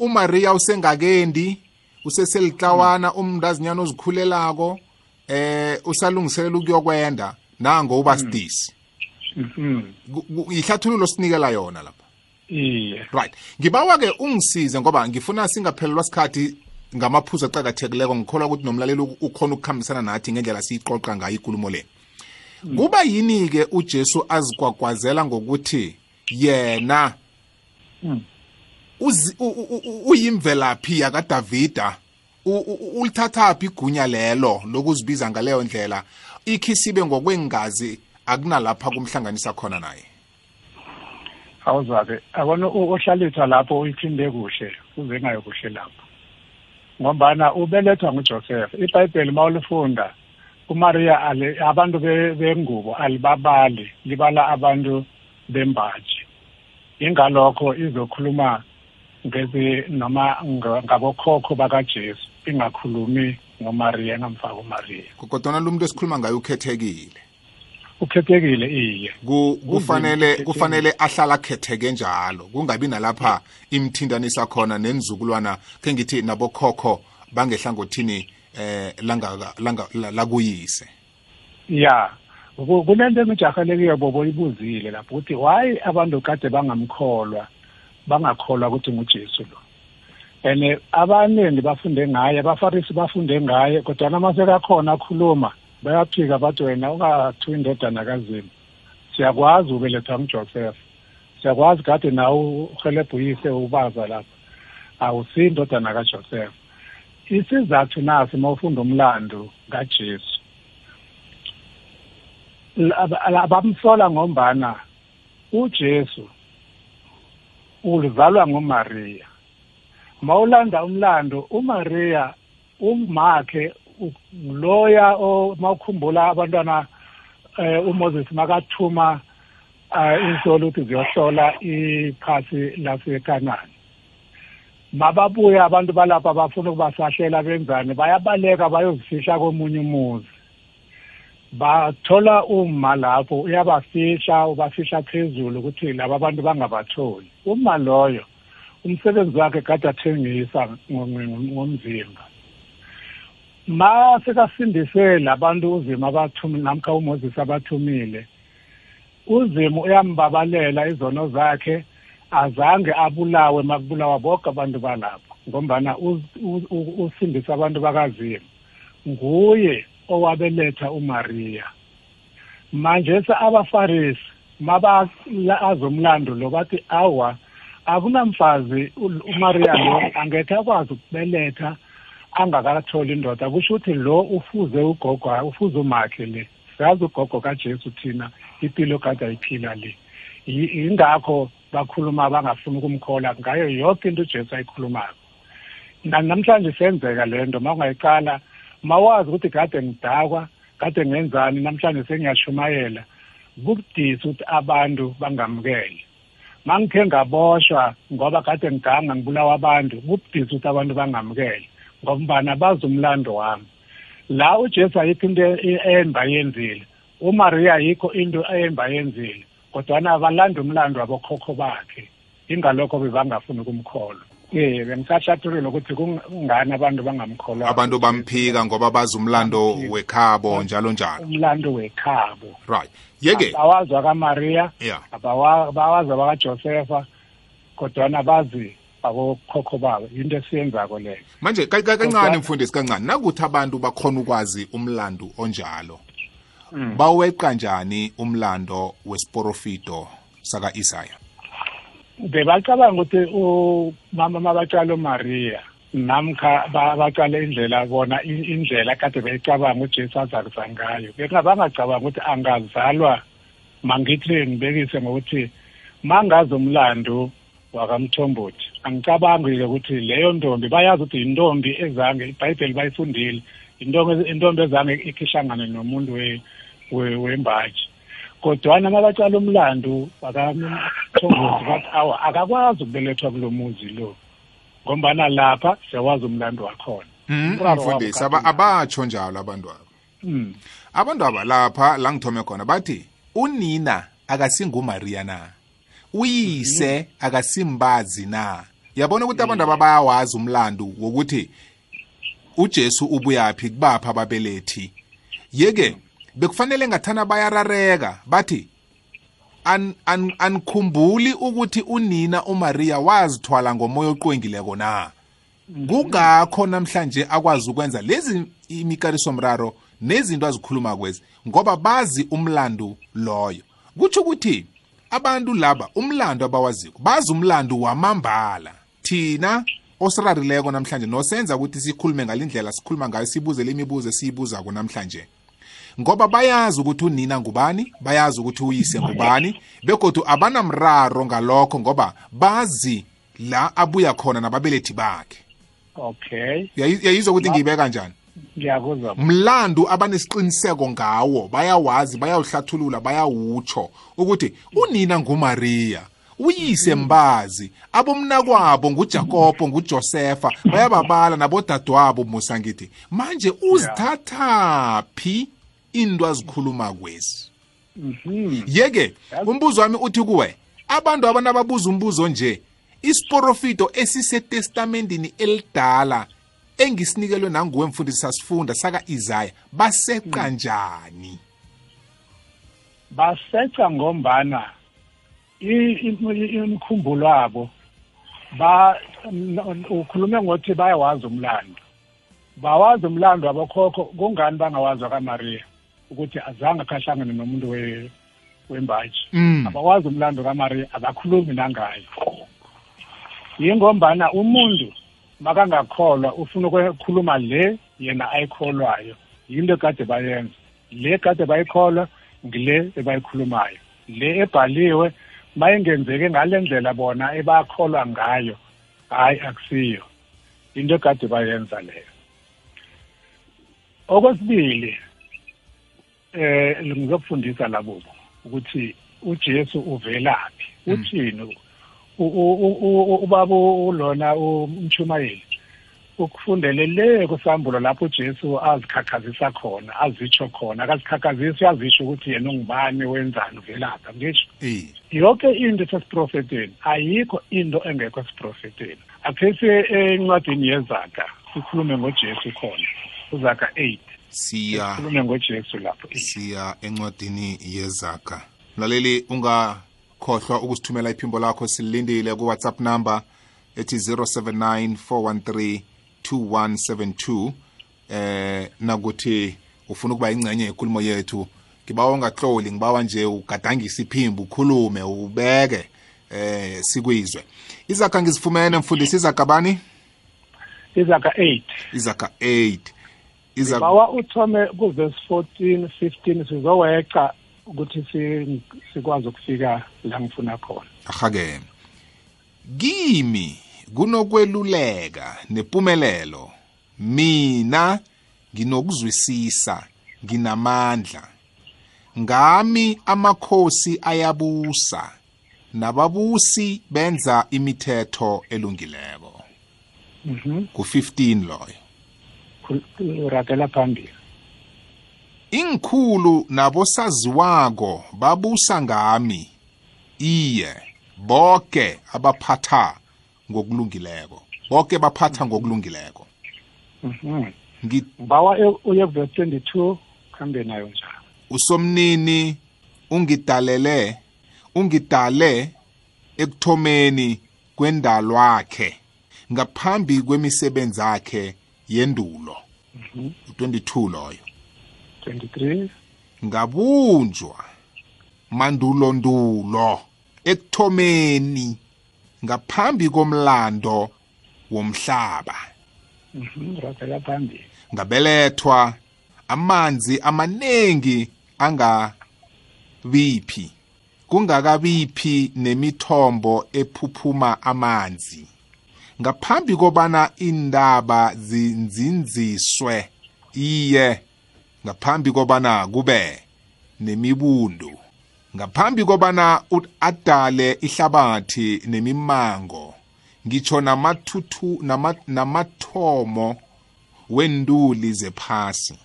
uMaria usengakendi useselitlawana umndazinyana ozikhulelako eh usalungiselela ukuyokwenda nango uba mm. sidisi mm-hmm. ihlathululo sinikela yona lapha iye right ngibawa ke ungisize ngoba ngifuna singaphelelwa sikhathi ngamaphuzu aqakathekileko ngikholwa ukuthi nomlaleli ukhona ukukhambisana nathi ngendlela siyiqoqa ngayo ikulumo le mm. kuba yini-ke ujesu azigwagwazela ngokuthi yena mm. uyimvelaphi yakadavida ulithathaphi igunya lelo lokuzibiza ngaleyo ndlela ikhisibe ngokwengazi akunalapha kumhlanganisa khona naye awuzabe akona ohlaliswa lapho uyiphinde kuhle uzengayo kuhle lapho ngombana ubelethwa ngujoseph ibhayibheli uma ulifunda umariya abantu bengubo alibabali libala abantu bembaji ingalokho izokhuluma ngezi noma ngabokhokho bakajesu ingakhulumi ngomaria ngamfaka umaria kodwana lo muntu esikhuluma ngayo ukhethekile ukhethekile iye kufanele kufanele ahlala khetheke njalo kungabi nalapha imthindanisa khona nenzukulwana ke ngithi nabokhokho bangehlangothini eh langa langa lakuyise ya kunento emijahalekiyo bobo ibuzile lapho ukuthi why abantu kade bangamkholwa bangakholwa ukuthi ngujesu lo and eh, abaningi bafunde ngaye abafarisi bafunde ngaye kodwana masekakhona akhuluma bayaphika bathi wena ungathiwa indodana kazini siyakwazi ubelethwa ngujosefa siyakwazi kade nawe uhelebhe uyise ubaza lapha awusiyi indodana kajosefa isizathu nasi uma ufunda umlando kajesu bamhlola ngombana ujesu uzalwa ngumariya mawulanda umlando uMaria umakhe loya mawukhumbula abantwana eh, uMoses makathuma eh, insolo ukuthi ziyohlola ikhasi laseKhanani mababuya abantu balapha bafuna ukubasahlela benzani bayabaleka bayozifisha komunye umuzi bathola uma lapho uyabafisha ubafisha phezulu ukuthi laba bantu bangabatholi uma loyo umsebenzi wakhe kade athengisa ngomzimba ma sekasindise labantu uzima abathumi namkha umoses abathumile uzima uyambabalela izono zakhe azange abulawe makubulawa boke abantu balapho ngombana usindisa abantu bakazima nguye owabeletha umariya manje se abafarisi mabazomlando lo bathi awa akunamfazi uMaria lo angekhe akwazi ukubeletha angakatholi indoda kusho ukuthi lo ufuze ugogo ufuze umakhe le siyazi ugogo kajesu thina impilo kade ayiphila le yingakho bakhuluma bangafuni ukumkhola ngayo yonke into ujesu ayikhulumayo namhlanje senzeka le nto ma ungayiqala mawazi ukuthi kade ngidakwa kade ngenzani namhlanje sengiyashumayela kubudisi ukuthi abantu bangamukele mangikhe ngaboshwa ngoba kade ngiganga ngibulawa abantu kubudisa ukuthi abantu bangamukele ngombana bazi umlando wami la ujesu ayikho into emba yenzile umariya ayikho into emba yenzile kodwana abalanda umlando wabokhokho bakhe ingalokho bebangafuni kumkholwa ye bengisahlathulula ukuthi kungani abantu bangamkholwa abantu bamphika ngoba bazi umlando wekhabo njalo njalo umlando wekhabo right yeke abawazwa kamaria yeah. abawazwa bakajosefa kodwana bazi abokhokho babo into esiyenzako leyo manje kancane mfundisi kancane nakuthi abantu bakhona ukwazi umlando onjalo mm. baweqa njani umlando wesiporofido saka-isaya bebacabanga ukuthi umama mabatshalo maria namkha baqale indlela bona indlela kade beyicabanga ujesu azakuza ngayo bangacabanga ukuthi angazalwa mangithi ngibekise ngokuthi mangazi umlando wakamthombothi angicabangi-ke ukuthi leyo ntombi bayazi ukuthi yintombi ezange ibhayibheli bayifundile intombi ezange ikhihlangane nomuntu wembaji kodwana nabacala umlandu bakamthongozi bathi awa akakwazi ukubelethwa kulo muzi lo ngombana lapha siyawazi umlando wakhona mm, mfundisi abatsho njalo abantwaba mm. abantwaba lapha la ngithome khona bathi unina akasingumaria na uyise akasimbazi na yabona ukuthi abantu ababayawazi mm. umlando wokuthi uJesu ubuyaphi kubapha ababelethi yeke bekufanele ngathana bayarareka bathi anikhumbuli ukuthi unina uMaria wazithwala ngomoya oqwengileko na kungakho namhlanje akwazi ukwenza lezi imikarisomraro nezinto azikhuluma kwezi ngoba bazi umlando loyo kutsho ukuthi abantu laba umlando abawaziko bazi umlando wamambala thina osirarileko namhlanje nosenza ukuthi sikhulume ngalindlela sikhuluma ngayo sibuzele imibuzo esiyibuzako namhlanje ngoba bayazi ukuthi unina ngubani bayazi ukuthi uyise ngubani begodu abanamraro ngalokho ngoba bazi la abuya khona nababelethi bakhe okay yayizwa ukuthi ngiyibeka kanjani ngiyakuzwa mlando abanesiqiniseko ngawo bayawazi bayawuhlathulula bayawutsho ukuthi unina ngumariya uyise mbazi abomnakwabo ngujakobo ngujosefa bayababala nabodadewabo musa ngithi manje uzithathaphi into azikhuluma kwezi mhm. yeke umbuzo wami uthi kuwe abantu abantu ababuza umbuzo nje isiporofito esisetestamentini elidala engisinikelwe nanguwe mfundisi sasifunda saka Isaiah baseqa mhm. njani baseqa ngombana imkhumbulo wabo ba ukhulume ngothi bayawazi umlando bawazi umlando wabokhokho kungani bangawazi kaMaria ukuthi azange khashangane nomuntu wembaji mm. abawazi umlando kamariya abakhulumi nangayo yingombana umuntu makangakholwa ufuna ukukhuluma le yena ayikholwayo yinto kade bayenza le kade bayikholwa ngile ebayikhulumayo le ebhaliwe mayingenzeke ngale ndlela bona ebakholwa ngayo hayi akusiyo into kade bayenza leyo okwesibili eh ngizokufundisa labo ukuthi uJesu uvelaphi hmm. uthini ubaba ulona umshumayeli ukufundele le kusambulo lapho uJesu azikhakhazisa khona azitsho khona akazikhakhazisi uyazisho ukuthi yena ungubani wenzani uvelapha ngisho eh. yonke into esesiprofeteni ayikho into engekho esiprofeteni akhe siye eh, encwadini yezaga sikhulume ngojesu khona uzaga eight siya ngojesu lapho siya encwadini yezaga mlaleli ungakhohlwa ukusithumela iphimbo lakho silindile kuwhatsapp number ethi 079 413 2172 eh nakuthi ufuna ukuba ingcenye yekhulumo yethu ngibawa ungahloli ngibawa nje ugadangise iphimbo ukhulume ubeke eh sikwizwe izaga ngizifumene mfundisi izaga bani izaga 8 izaga 8 bawa uthome kuvesi 14 15 sizoweca ukuthi sikwazi ukufika la ngifuna khona ahake kimi kunokweluleka nempumelelo mina nginokuzwisisa nginamandla ngami amakhosi ayabusa nababusi benza imithetho elungileko mhm. ku 15 loyo ragela phambili inkhulu nabosaziwako babusa ngami iye bonke abaphatha ngokulungileko bonke baphatha ngokulungileko mm-hmm. bawa uye verse 22 khambe nayo njalo usomnini ungidalele ungidale ekuthomeni kwendalwakhe ngaphambi kwemisebenzi yakhe yendulo mhm. u22 loyo 23 ngabunjwa mandulo ndulo ekuthomeni ngaphambi komlando womhlaba mhm, ngabelethwa phambili ngabelethwa amanzi amanengi angabiphi kungakabiphi nemithombo ephuphuma amanzi ngaphambi kobana indaba zinzinziswe iye ngaphambi kobana kube nemibundu ngaphambi kobana adale ihlabathi nemimango ngitsho namathuthu namathomo wenduli zephasi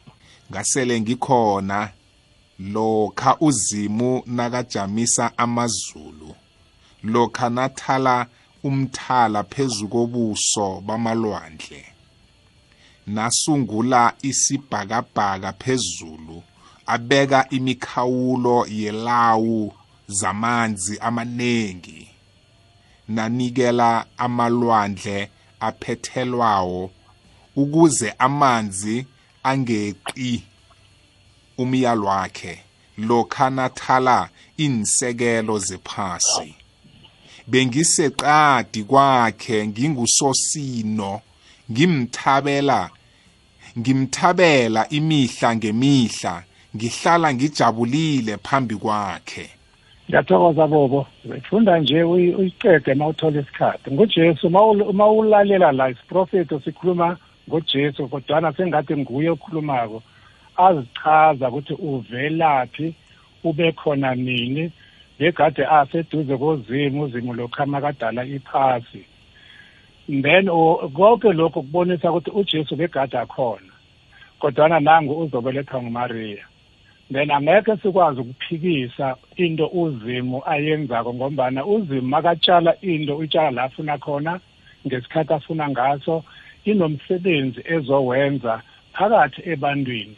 ngasele ngikhona lokha uzimu nakajamisa amazulu lokha nathala umthala phezukobuso bamalwandle nasungula isibhakabhaka phezulu abeka imikhawulo yelawu zamanzi amaningi nanikela amalwandle aphethelwawo ukuze amanzi angeqi umyalwakhe lokhana thala insekelo zephasi bengiseqadi kwakhe ngingusosino ngimthabela ngimthabela imihla ngemihla ngihlala ngijabulile phambi kwakhe ngiyathokoza bobo ufunda nje uyicede uma uthola isikhathi ngojesu uma ulalela la isiprofethi sikhuluma ngojesu kodwana sengathi nguye okhulumako azichaza ukuthi uvelaphi ube khona nini yegade aseduze kozimu uzimu lokhama kadala iphasi then konke lokho kubonisa ukuthi ujesu begade akhona kodwana nangu uzobelethwa ngumariya then angeke sikwazi ukuphikisa into uzimu ayenzako ngombana uzimu makatshala into utshala la afuna khona ngesikhathi afuna ngaso inomsebenzi ezowenza phakathi ebantwini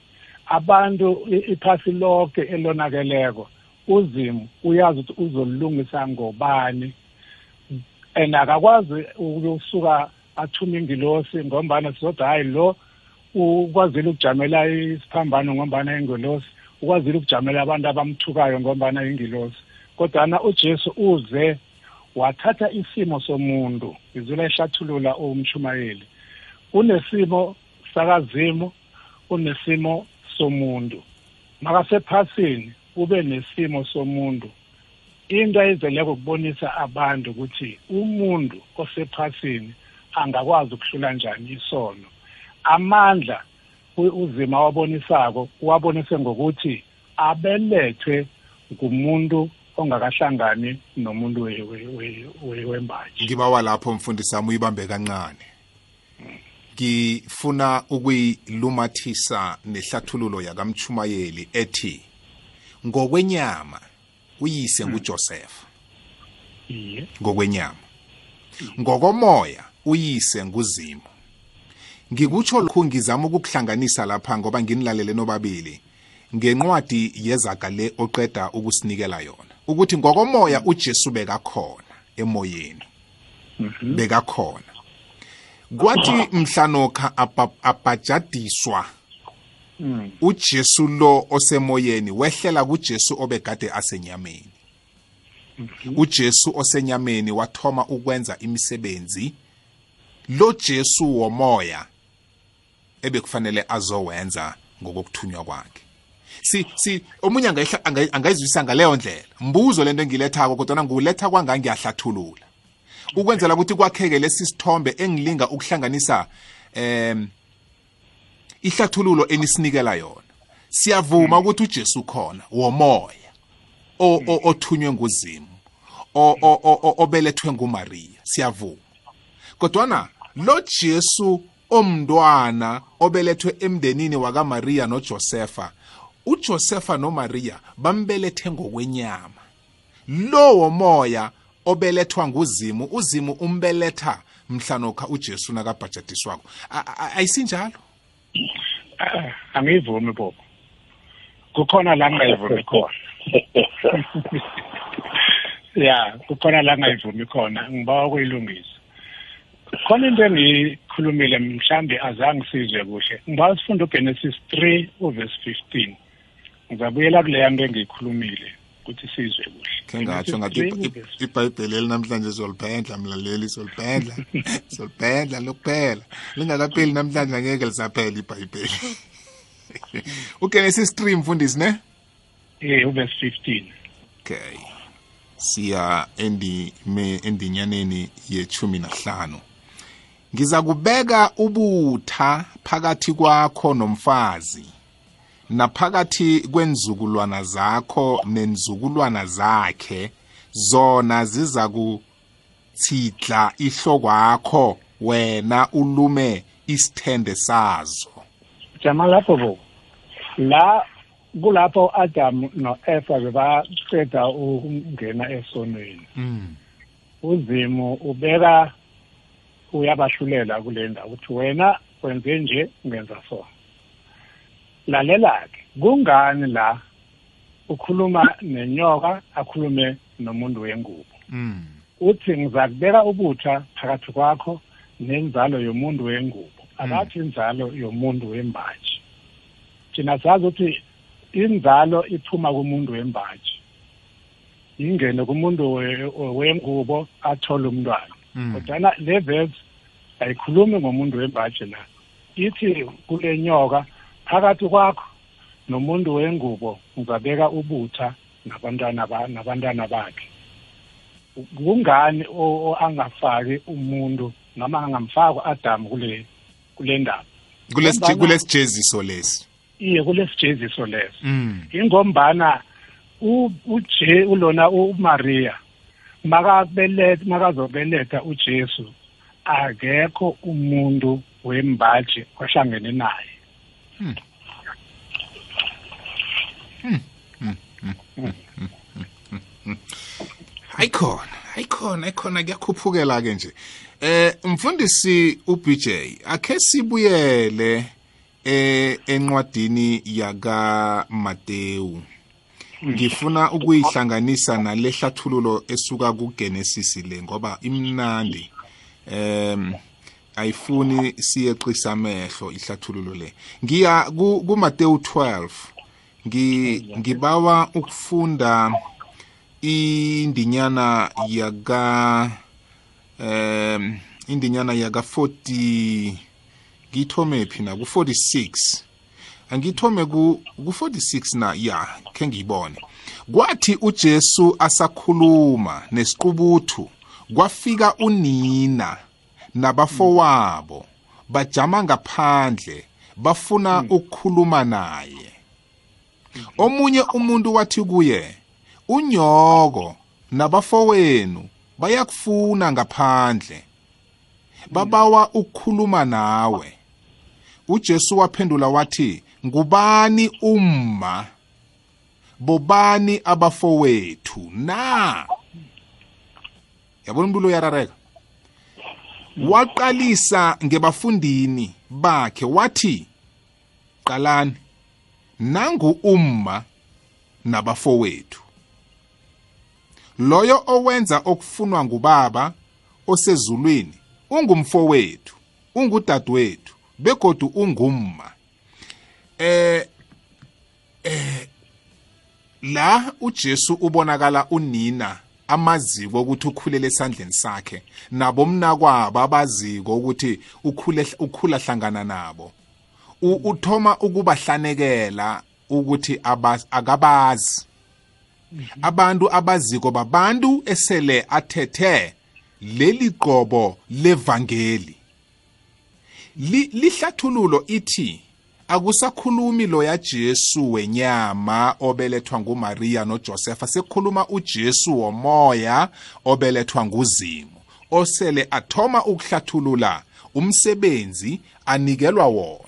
abantu iphasi lonke elonakeleko uzimo uyazi ukuthi uzolungisa ngobani and akakwazi ukusuka athume ingilosi ngombana sizoda hayi lo ukwazile ukujamela isiphambano ngombana ingilosi ukwazile ukujamela abantu abamthukayo ngombana ingilosi kodwana ujesu uze wathatha isimo somuntu izula eshathulula umshumayeli unesimo sakazimo unesimo somuntu makasephasini ube nesimo somuntu into ayizeleko ukubonisa abantu ukuthi umuntu osephasini angakwazi ukuhlula njani isono amandla uzima wabonisako wabonise ngokuthi abelethwe ngumuntu ongakahlangani nomuntu wembaji ngibawa lapho mfundisi wami uyibambe kancane ngifuna ukuyilumathisa nehlathululo yakamchumayeli ethi ngokwenyama uyise hmm. nguJoseph ngokwenyama ngokomoya uyise nguzimo ngikutsho lokhu ngizama ukukuhlanganisa lapha ngoba nginilalele nobabili ngenqwadi yezaga le oqeda ukusinikela yona ukuthi ngokomoya hmm. uJesu bekakhona emoyeni mhm. bekakhona kwathi hmm. mhlanokha abhajadiswa Mm. uJesu lo osemoyeni wehlela kuJesu obegade asenyameni mm-hmm. uJesu osenyameni wathoma ukwenza imisebenzi lo Jesu womoya ebekufanele azowenza ngokukuthunywa kwakhe si si omunye angayihla angayizwisisa ngaleyo ndlela mbuzo lento engilethako kodwa nguletha kwangangiyahlathulula ukwenzela ukuthi kwakheke lesi sithombe engilinga ukuhlanganisa um ihlathululo enisinikela yona siyavuma ukuthi uJesu khona womoya othunywe nguzimu obelethwe nguMaria siyavuma kodwana lo Jesu omntwana obelethwe emndenini wakaMaria noJosepha uJosepha noMaria bambelethe ngokwenyama lo womoya obelethwa nguzimu uzimu umbeletha mhlanokha uJesu nakabhajatiswako ayisinjalo Ah, angiyivumi bobo kukhona la ngayivumi khona ya kukhona la ngayivumi khona ngibawa kuyilungisa khona into engiyikhulumile mhlambe azange sizwe kuhle ngiba sifunde ugenesis 3 uverse 15 ngizabuyela kuleya nto engiyikhulumile ukuthi sizwe kuhle kengatsho ngathi ibhayibheli elinamhlanje soliphendla mlaleli soliphendla soliphendla lokuphela lingakapheli namhlanje angeke lisaphela ibhayibheli ugenesis 3 mfundisi ne eh uverse 15 okay siya endi me endinyaneni yechumi nahlanu ngizakubeka ubutha phakathi kwakho nomfazi naphakathi kwenzukulwana zakho nenzukulwana zakhe zona ziza kuthidla ihlokwakho wena ulume isithende sazo jama lapho bo la kulapho Adam noEva bebaqeda ukungena esonweni hmm. uzimo ubeka uyabahlulela kule ndawo ukuthi wena wenze nje ngenza sona lalela-ke kungani la ukhuluma nenyoka akhulume nomuntu wengubo mm. uthi ngizakubeka ubutha phakathi kwakho nenzalo yomuntu wengubo mm. akathi inzalo yomuntu wembaji thina sazi ukuthi inzalo iphuma kumuntu wembaji ingene kumuntu wengubo athole umntwana mm. kodwana le verse ayikhulumi ngomuntu wembaji la ithi kule nyoka phakathi kwakho nomuntu wengubo uzabeka ubutha nabantwana nabantwana bakhe kungani angafaki umuntu noma angamfaki u-adamu kule kule ndaba kulesijeziso lesi iye kulesijeziso leso mm. ingombana uje ulona uMaria makabeletha makazobeletha uJesu akekho umuntu wembaji ohlangene naye Hmm. Hmm. Hayi khona, hayi khona, khona kuyakhuphukela ke nje. Eh mfundisi uBJ akhe sibuyele eh enqwadini yaka Mateyu. Ngifuna ukuyihlanganisa nalehlathululo esuka kuGenesis le ngoba imnandi. Ehm ayifuni siyeqisa amehlo ihlathululo le ngiya kuMateyu 12 ngibawa ukufunda indinyana yaka um indinyana yaka 40 ngithome phi na ku 46 angithome ku 46 na ya ke ngiyibone kwathi uJesu asakhuluma nesiqubuthu kwafika unina nabafowabo bajama ngaphandle bafuna hmm. ukukhuluma naye omunye umuntu wathi kuye unyoko nabafowenu bayakufuna ngaphandle babawa ukukhuluma nawe uJesu waphendula wathi ngubani umma bobani abafowethu na yabona umbulo uyarareka waqalisa ngebafundini bakhe wathi qalani nangu umma nabafowethu loyo owenza okufunwa ngubaba osezulwini ungumfowethu ungudadewethu begodu ungumma eh eh la uJesu ubonakala unina amaziko ukuthi ukhulele esandleni sakhe nabomnakwabo abaziko ukuthi ukhula hlangana nabo uthoma ukubahlanekela ukuthi akabazi abantu abaziko babantu esele athethe leli qobo levangeli lihlathululo ithi akusakhulumi loya Jesu wenyama obelethwa nguMaria noJosepha sekukhuluma uJesu womoya obelethwa nguZimo osele athoma ukuhlathulula umsebenzi anikelwa wona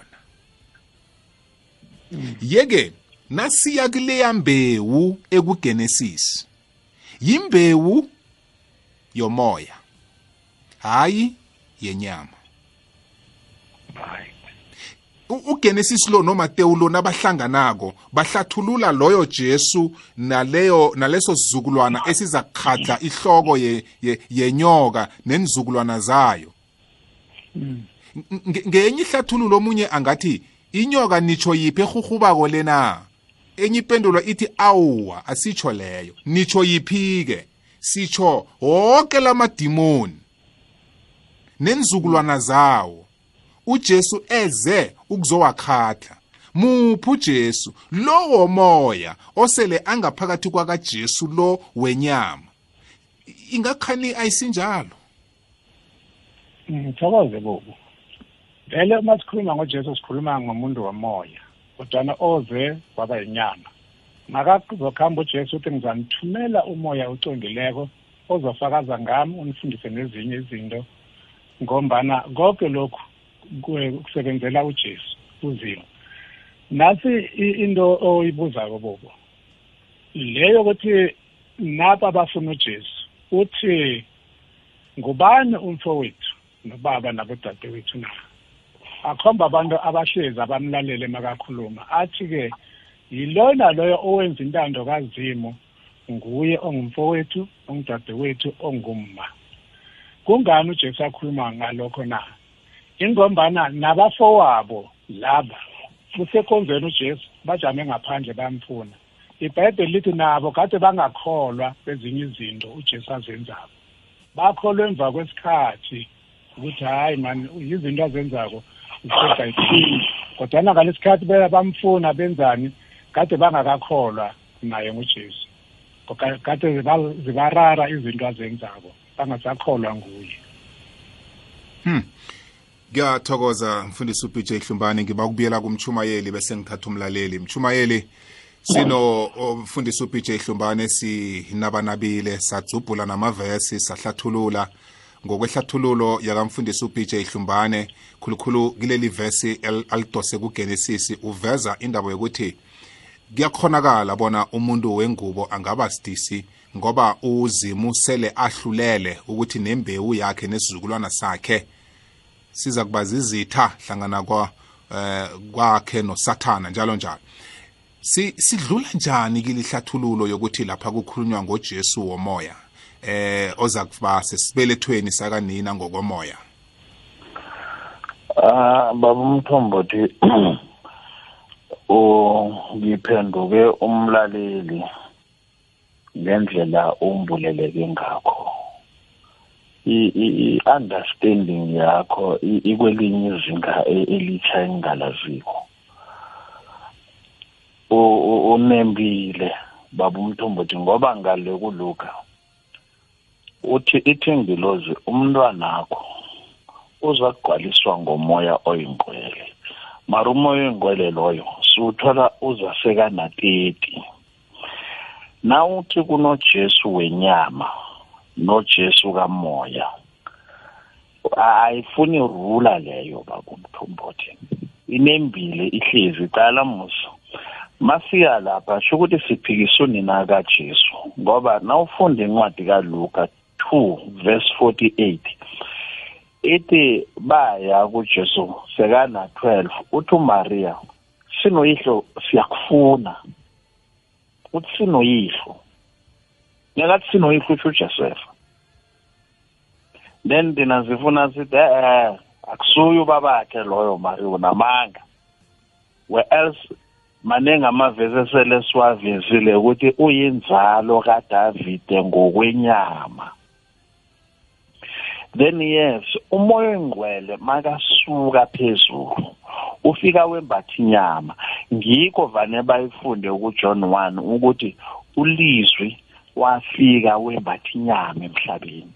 yeke nasiya kuleya mbewu ekuGenesis yimbewu yomoya hayi yenyama hayi uGenesis lo noMateyu lo nabahlanganako bahlathulula loyo Jesu naleyo naleso sizukulwana esizakhadla ihloko yenyoka nenizukulwana zayo ngenye ihlathululo omunye angathi inyoka nitsho yiphi ehurhubako lena enye impendulo ithi awuwa asitsho leyo nitsho yiphi-ke sitsho wonke lamadimoni nenizukulwana zawo uJesu eze ukuzowakhakha muphi uJesu lowo moya osele angaphakathi kwakaJesu lo wenyama ingakhani ayisinjalo ngithokoze mm, bobo vele uma sikhuluma ngojesu sikhuluma ngomuntu womoya kodwana oze waba yinyama makazokuhamba ujesu uthi ngizanithumela umoya ocongileko ozofakaza ngami unifundise nezinye izinto ngombana konke lokhu kusebenzela uJesu uzimo nathi into oyibuzayo bobo leyo ukuthi napa bafuna uJesu uthi ngubani umfowethu nobaba nabodadewethu na akhomba abantu abahlezi abamlalele makakhuluma athi-ke yilona loyo owenza intando kazimo nguye ongumfowethu ongudadewethu ongumma kungani ujesu akhuluma ngalokho na ingombana nabafowabo laba kusekhonzweni ujesu bajame ngaphandle bamfuna ibhayibheli lithi nabo kade bangakholwa kwezinye izinto ujesu azenzako bakholwa emva kwesikhathi ukuthi hayi mani izinto azenzako zisebhayibhelini kodwana ngalesi khathi bamfuna benzani kade bangakakholwa naye ngujesu kade zibarara izinto azenzako bangasakholwa nguye hmm ngiyathokoza mfundisi ubj hlumbane ngiba kubuyela kumchumayeli bese ngithatha umlaleli mchumayeli sino mfundisi ubj hlumbane sinabanabile sadzubhula namavesi sahlathulula ngokwehlathululo yakamfundisi ubj hlumbane khulukhulu kuleli vesi alidose kugenesis uveza indaba yokuthi kuyakhonakala bona umuntu wengubo angaba sidisi ngoba uzimu sele ahlulele ukuthi nembewu yakhe nesizukulwana sakhe siza kuba zizitha hlangana kwa eh kwakhe nosathana njalo njalo si sidlula njani kilihlathululo yokuthi lapha kukhulunywa ngoJesu womoya eh oza kuba sesibelethweni sakanina ngokomoya ah baba umthombothi o ngiphenduke umlaleli ngendlela umbuleleke ngakho i-understanding yakho ikwelinye izinga e- elitsha engingalaziko unembile baba umthombothi ngoba ngale kuluka uthi ithengilozi umntwana akho uza kugcwaliswa ngomoya oyingqwele mara umoya oyingqwele loyo siwuthola uzasekana-30 na uthi kunojesu wenyama noJesu kamoya ayifuni rula leyo bakumthombothi inembile ihlezi qala muso masiya lapha sho ukuthi siphikisune na kaJesu ngoba nawufunda incwadi kaLuka 2 verse 48 ethi baya kuJesu sekana 12 uthi uMaria sinoyihlo siyakufuna uthi sinoyihlo ngenkathi sinoyihluthu uJosefa then dina zifuna sithi eh akusuye ubabakhe loyo mari unamanga where else maningi amavesi esele siwavezile ukuthi uyinzalo kaDavide ngokwenyama then yes umoya engcwele makasuka phezulu ufika wembathi inyama ngikho vane bayifunde kuJohn 1 ukuthi ulizwi wafika wembathi inyama emhlabeni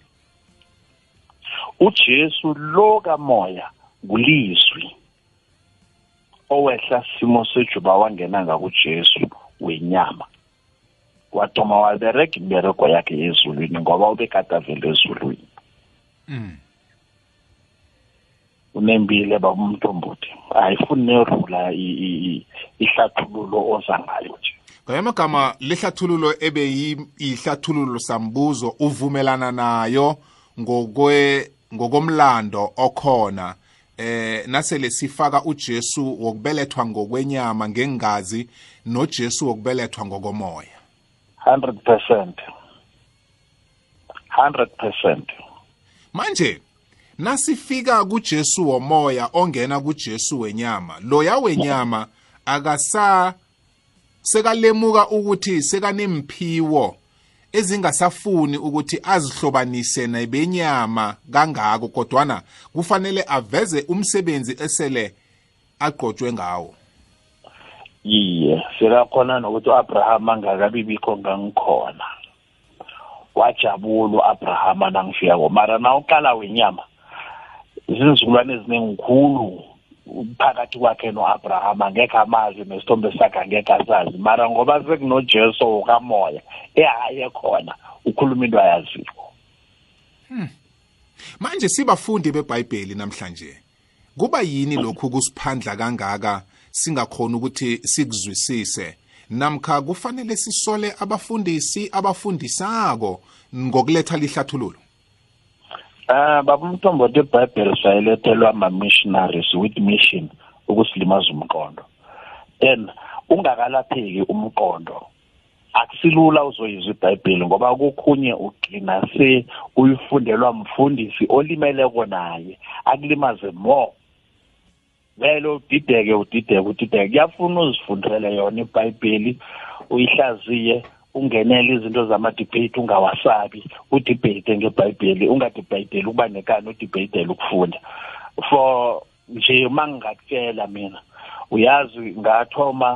uJesu lo kamoya kulizwi owehla simo sejuba wangena ngakuJesu wenyama wadoma wabereka imibereko yakhe ezulwini ngoba ubekade avele ezulwini mm. unembile babumntombuti ayifuni nerula ihlathululo oza ngayo nje ngamagama lehlathululo ebe yihlathululo sambuzo uvumelana nayo ngokwe ngokomlando okhona eh nasele sifaka uJesu wokubelethwa ngokwenyama ngengazi noJesu wokubelethwa ngokomoya 100% 100% manje nasifika kuJesu womoya ongena kuJesu wenyama loya wenyama akasa sekalemuka ukuthi sekanemphiwo ezingasafuni ukuthi azihlobanise nebenyama kangako kodwana kufanele aveze umsebenzi esele agqotshwe ngawo iye sekakhona nokuthi u-abrahama angakabibikho ngangikhona wajabula u-abrahama nangifika ko mara na uqala wenyama izinzukulwane eziningikhulu phakathi kwakhe no-abrahama angekho amazi nesithombe sakhe angekho asazi mara ngoba sekunojesu wokamoya ehaye khona ukhuluma into ayaziyo hmm. manje sibafundi bebhayibheli namhlanje kuba yini lokhu kusiphandla kangaka singakhona ukuthi sikuzwisise namkha kufanele sisole abafundisi abafundisako ngokuletha lihlathululo Ah baba umthombothi iBhayibheli sayilethelwa ama missionaries with mission ukusilimaza umqondo. Then ungakalapheki umqondo akusilula uzoyizwa iBhayibheli ngoba kokhunye ugcina se uyifundelwa mfundisi olimele konaye akulimaze more vele udideke udideke udideke kuyafuna uzifundele yona iBhayibheli uyihlaziye ungenele izinto zama-debate ungawasabi udibheyite ngebhayibheli ungadibhayiteli ukuba nekani udibheyitele ukufunda for nje uma ngingakutshela mina uyazi ngathoma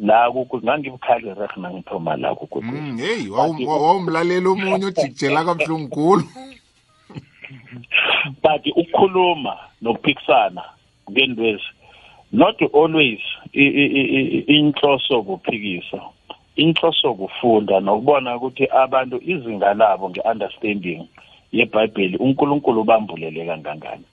la kukuthi ngangibukhali reh nangithoma la kukuthi mm, heyi wawumlalela omunye ojikijela kabuhlungu khulu but ukukhuluma nokuphikisana ngendwezi not always inhloso kuphikisa inhloso kufunda nokubona ukuthi abantu izinga labo ngeunderstanding yebhayibheli uNkulunkulu ubambulele kangangani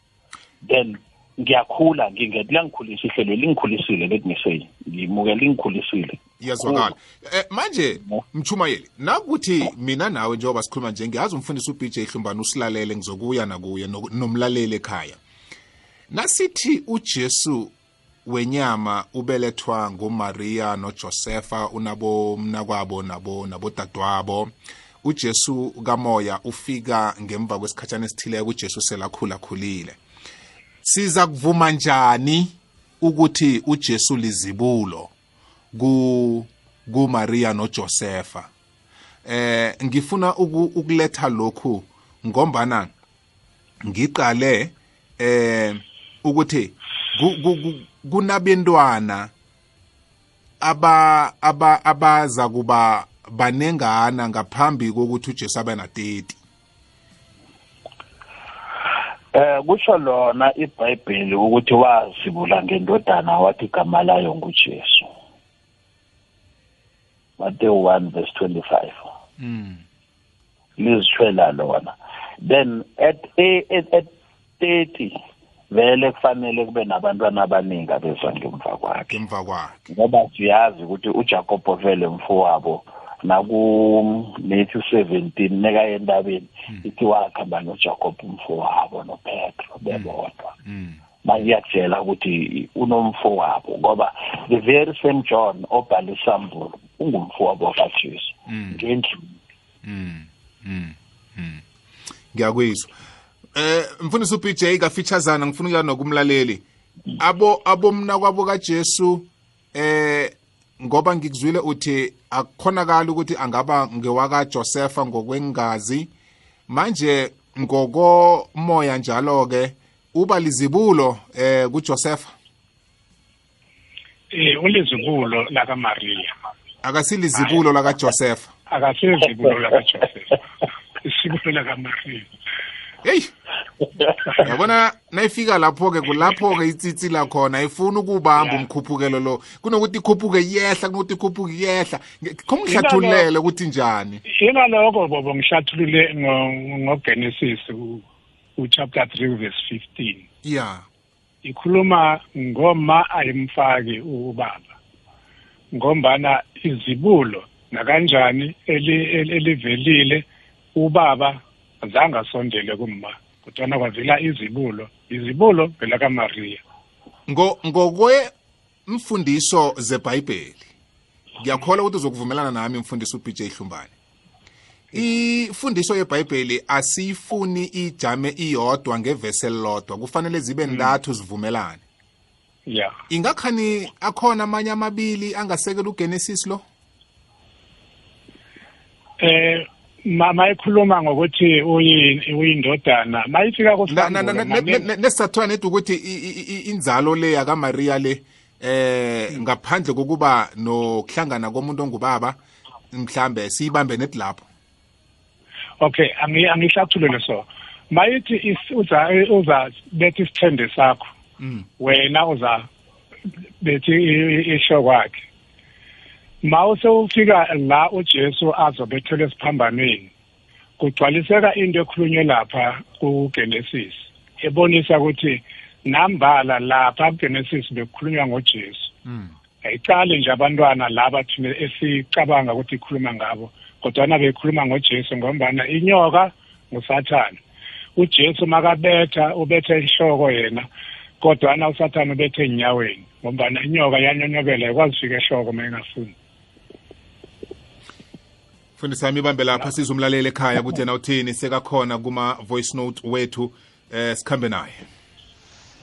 then ngiyakhula ngingethi langikhulisa ihlelo lingikhulisile let me say ngimuke lingikhulisile iyazwakala eh, manje mchumayeli nakuthi mina nawe njengoba sikhuluma nje ngiyazi umfundisi ubj hlumbane usilalele ngizokuya nakuye nomlaleli ekhaya nasithi ujesu wenyama ubelethwa ngomaria nojosefa unabomnakwabo nabo nabodadwabo ujesu kamoya ufika ngemva kwesikhatshana esithileko ujesu selakhulakhulile siza kuvuma njani ukuthi uJesu lizibulo ku kuMaria noJosepha eh ngifuna ukuletha lokhu ngombana ngiqale eh ukuthi kunabentwana aba aba abaza kuba banengana ngaphambi kokuthi uJesu abe na 30 Eh kusho lona iBhayibheli ukuthi wazibula ngendodana wathi igama layo nguJesu. Mateyu 1 verse 25. Mm. Lizithwela lona. Then at at, at 30 vele kufanele kube nabantwana abaningi abezwa ngemva kwakhe ngemva kwakhe ngoba siyazi ukuthi ujacobo vele mfowabo naku-nathi seventeen nekaye entabeni hmm. ithi wakhamba nojacob umfowabo nopetro hmm. bebodwa manje hmm. iyakutshela ukuthi unomfowabo ngoba the very same john obhale isambulo ungumfowabo kajesu ngendlini ngiyakwizwa eh mfundisi uBJ kafeaturesana ngifuna ukuya nokumlaleli abo abomna kwabo kaJesu eh ngoba ngikuzwile uthi akukhonakala ukuthi angaba ngewaka Joseph ngokwengazi manje ngokomoya njalo ke uba lizibulo eh kuJoseph eh ulizibulo laka Maria akasilizibulo laka Joseph akasilizibulo laka Joseph isibulo laka Maria heyi yabona nayifika lapho-ke kulapho-ke itsitsi lakhona ifuna ukubamba umkhuphukelo lo kunokuthi ikhuphuke yehla kunokuthi ikhuphuke yehla khomngihlathululele ukuthi njani ingalokho bobo ngihlathulule ngogenesis uchapter 3 verse 15 ya ikhuluma ngoma ayimfaki ubaba ngombana izibulo nakanjani elivelile ubaba azange asondele kumma kodwana kwavela izibulo izibulo vela kamariya ngokwe mfundiso zebhayibheli ngiyakhola ukuthi uzokuvumelana nami mfundisi ubj hlumbane ifundiso yebhayibheli asiyifuni ijame iyodwa ngevesi elilodwa kufanele zibe mm. ntathu zivumelane ya ingakhani akhona amanye amabili angasekela ugenesis lo eh mama ekhuluma ngokuthi uyindodana mayifika kunesizathiwa nedi ukuthi inzalo le yakamariya le eh ngaphandle kokuba nokuhlangana komuntu ongubaba mhlambe siyibambe nedi lapho okay angihlathulule so mayithi uza uza bethi isithende sakho mm. wena uza bethi isho kwakhe mawuse ufika la uJesu azobethela esiphambanweni kugcwaliseka into ekhulunywe lapha kuGenesis ebonisa ukuthi nambala lapha kuGenesis bekukhulunywa ngoJesu hmm. ayicale nje abantwana laba thina esicabanga ukuthi ikhuluma ngabo kodwana bekhuluma ngoJesu ngombana inyoka ngusathane uJesu makabetha ubethe inhloko yena kodwana usathane ubethe enyaweni ngombana inyoka yanyonyobela ikwazi ufika ehloko mayengafuni mfundisi sami ibambe lapha siza umlaleli ekhaya ukuthi yena uthini sekakhona kuma-voice note wethu eh sikhambe naye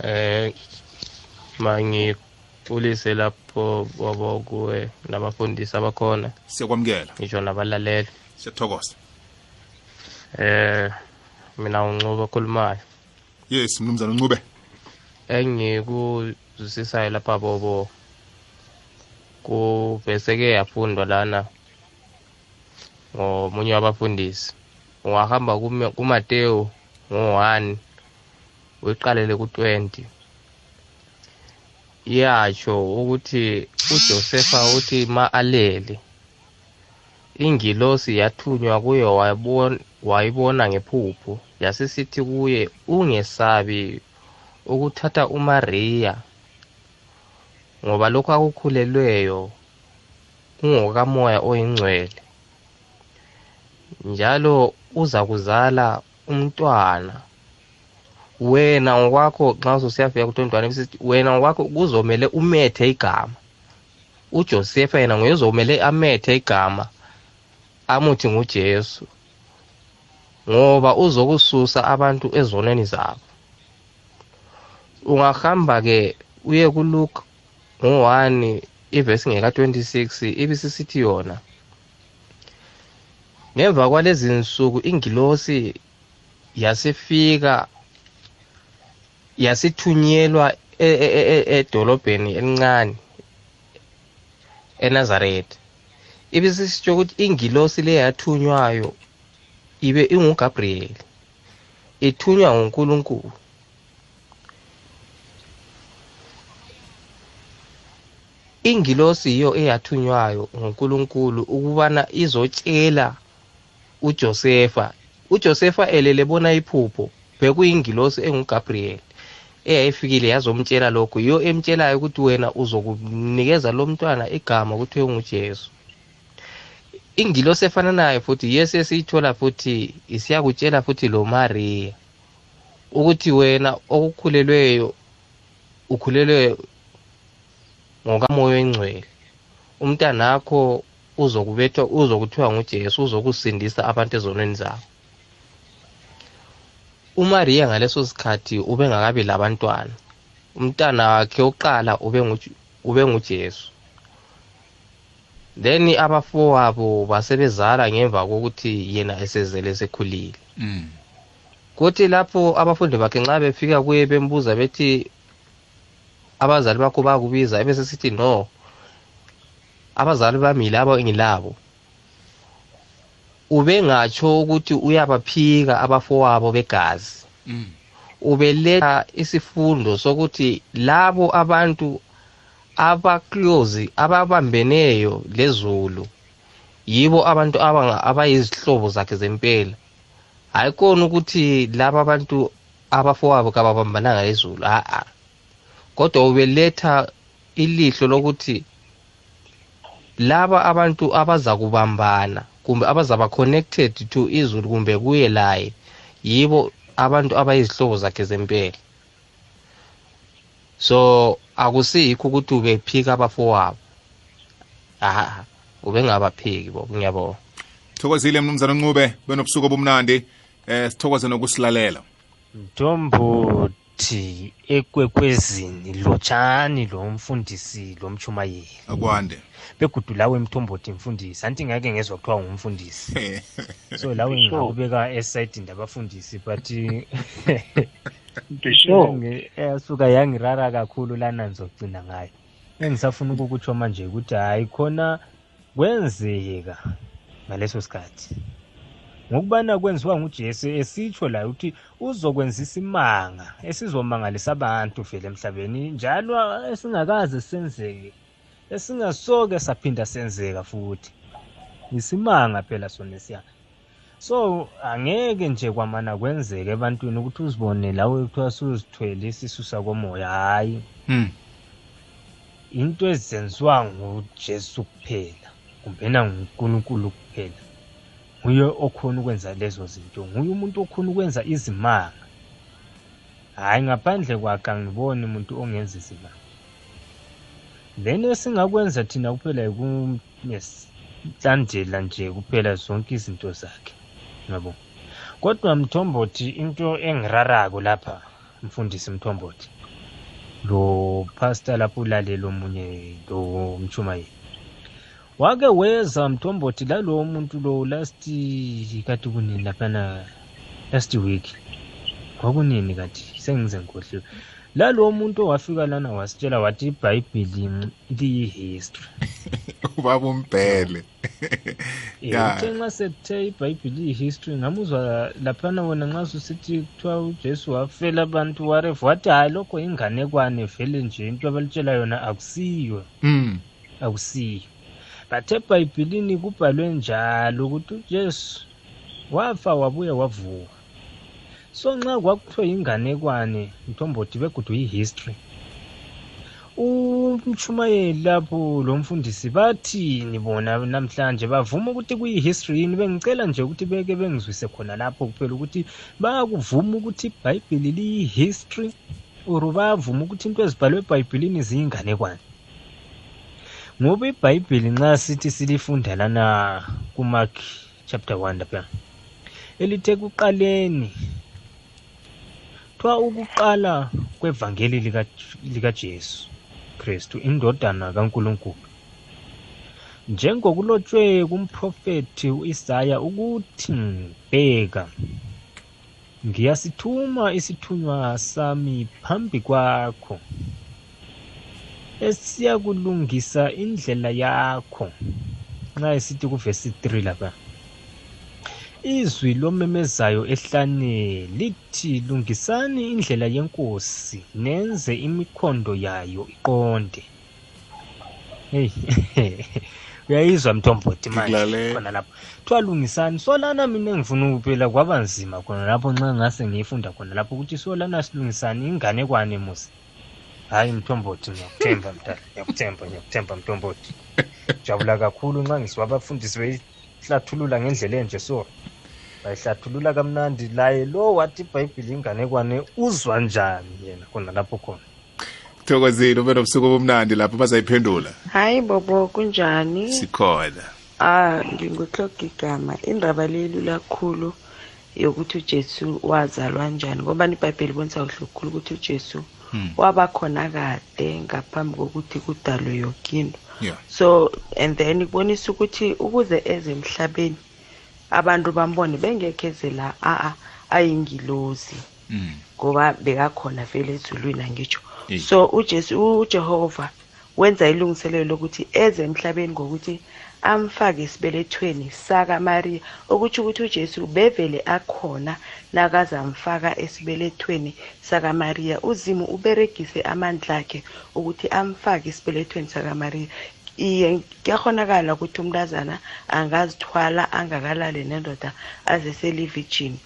eh mangikulise lapho bobo kuwe nabafundisi abakhona siyakwamukela ngisho nabalaleli siyathokoza eh mina uncuba okhulumayo yes mnumzana uncube engikuzusisayo lapha bobo kuveseke yafundwa lana ngomunye oh, wabafundisi ungahamba kumatewu ngo-one uyiqalele ku-twenty iyatsho ukuthi ujosefa uthi ma alele ingilosi yathunywa kuye wayibona ngephupho yasisithi kuye ungesabi ukuthatha umariya ngoba lokhu akukhulelweyo kungokamoya oyingcwele njalo uzakuzala umntwana wena ngokwakho xa uzosiyafika kutontwana wena ngokwakho kuzomele umethe igama ujosefa yena nguyezomele amethe igama amuthi ngujesu ngoba uzokususa abantu ezonweni zabo ungahamba ke uye kuluke ngo-1 ivesi ngeka-26 ibisisithi yona ngemva kwalezi nsuku ingilosi yasifika yasithunyelwa e, e, e, edolobheni elincane eNazaretha ibisisitsho ukuthi ingilosi le yathunywayo ibe inguGabriel ithunywa nguNkulunkulu ingilosi yiyo eyathunywayo nguNkulunkulu ukubana izotshela uJosefa uJosefa elele bona iphupho bekuyingilosi enguGabriel eyayifikile yazomtshela lokho yiyo emtshelayo ukuthi wena uzokunikeza lo mntwana igama kuthiwe ngujesu ingilosi efananayo futhi yesu esiyithola futhi isiyakutshela futhi lo mariya ukuthi wena okukhulelweyo ukhulelwe ngokamoya engcwele umntanakho uzokubethwa uzokuthiwa ngujesu uzokusindisa abantu ezonweni zabo umariya ngaleso sikhathi ubengakabi labantwana umntana wakhe oqala ube ngujesu then abafowabo basebezala ngemva kokuthi yena esezele sekhulile mm. kuthi lapho abafundi bakhe nxa befika kuye bembuza bethi abazali bakho bakubiza ebesesithi no abazali bami yilabo engilabo ubengatsho ukuthi uyabaphika abafowabo begazi mm. ubeletha isifundo sokuthi labo abantu abaclose ababambeneyo lezulu yibo abantu abayizihlobo zakhe zempela hayi kona ukuthi laba abantu abafowabo kababambananga lezulu ha-a kodwa ubeletha ilihlo lokuthi laba abantu abazakubambana kumbe abazaba connected to izulu kumbe kuye laye yibo abantu abayizihlobo zakhe zempela so akusiyikho ukuthi ubephika abafowabo aha ubengabaphiki bo ngiyabona thokozile mnumzana unqube benobusuku obumnandi eh sithokoze nokusilalela mthombothi ekwekwezini lotshani lo mfundisi lo mchumayeli akwande begudulawe mthombothi mfundisi anti ngake ngezwa kuthiwa ngumfundisi so lawe ngingakubeka esayidini labafundisi but yasuka yangirara kakhulu lana ngizogcina ngayo engisafuna ukukutsho manje ukuthi hayi khona kwenzeka ngaleso sikhathi ngokubana kwenziwa ngujesu esitsho la ukuthi uzokwenzisa imanga esizomangalisa abantu vele emhlabeni njalo esingakaze senzeke esingasoke saphinda senzeka futhi isimanga phela sona siya so angeke nje kwamana kwenzeke ebantwini ukuthi uzibone lawe kuthiwa suzithwele isisu sakomoya hhayi hmm. into ezenziwa ngujesu kuphela kumbena ngunkulunkulu kuphela nguye okhona ukwenza lezo zinto nguye umuntu okhona ukwenza izimanga hhayi ngaphandle kwakhe angiboni umuntu ongenza izimanga lento esingakwenza thina kuphela kumehlandela nje kuphela zonke izinto zakhe yabo kodwa mthombothi into engirarako lapha mfundisi mthombothi lo pastor lapho ulalelo omunye lo mchumayeli wake weza mthombothi lalowo muntu lo last kati kunini laphana last week kwakunini kati sengize ngikhohliwe lalo muntu owafika lana wasitshela wathi ibhayibheli liyi-history ubaba umbhele eh, uthe nxa sekuthe ibhayibheli liyi-history ngamuzwa laphana wona nxa susithi kuthiwa ujesu wafela abantu waref wathi hhayi lokho inganekwane vele nje into abalitshela yona akusiyo mm. akusiyo but ebhayibhilini kubhalwe njalo ukuthi ujesu wafa wabuye wavuka so nxa kwakuthiwe inganekwane mthombothi begudwe yi-history umshumayeli lapho lo mfundisi bathini bona namhlanje bavuma ukuthi kuyi-history yini bengicela nje ukuthi beke bengizwise khona lapho kuphela ukuthi bayakuvuma ukuthi ibhayibhili liyi-history or bayavuma ukuthi into ezibhalwe ebhayibhilini ziyinganekwane ngoba ibhayibhili nxa sithi silifunda lana kumark chapter 1 lapha elithe kuqaleni kuthiwa ukuqala kwevangeli likaJesu Kristu indodana kaNkulunkulu njengokulotshwe kumprofethi u-Isaya ukuthi bheka ngiyasithuma isithunywa sami phambi kwakho esiyakulungisa indlela yakho nxa esithi kuvesi 3 lapha Izwi lomemezayo ehlane lithi lungisani indlela yeNkosi nenze imikhondo yayo iqonde. Hey. Uyayizwa Mthombothi manje khona lapho. Kuthiwa lungisani solana mina engifuna ukuphela kwaba nzima khona lapho nxa ngase ngiyifunda khona lapho ukuthi solana silungisani ingane kwane musi. Hayi Mthombothi ngiyakuthemba mntana ngiyakuthemba ngiyakuthemba Mthombothi. Jabula kakhulu nxa ngisiwa abafundisi beyihlathulula ngendlela enje so. bayihlathulula kamnandi laye lo wathi ibhayibhile inganekwane uzwa njani yena kunalapho khona thokozile ube nobusuku obumnandi lapho bazayiphendula hayi bobo kunjani sikhona ah nginguhloga igama indaba lelula kakhulu yokuthi ujesu wazalwa njani ngoba ibhayibheli bonisa kuhle kukhulu ukuthi ujesu hmm. waba khona kade ngaphambi kokuthi kudalwe yokinto yeah. so and then kubonisa ukuthi ukuze eze emhlabeni abantu bambone bengekho eze la a-a ayingilozi mm. ngoba bekakhona vele ezulwini angitsho so ujesu ujehova wenza ilungiselelo lokuthi eze emhlabeni ngokuthi amfake esibelethweni sakamariya okutsho ukuthi ujesu bevele akhona nakazamfaka esibelethweni sakamariya uzimu uberegise amandla akhe ukuthi amfake esibelethweni sakamariya iye kuyakhonakala ukuthi umntazana angazithwala angakalali nendoda azeselivijini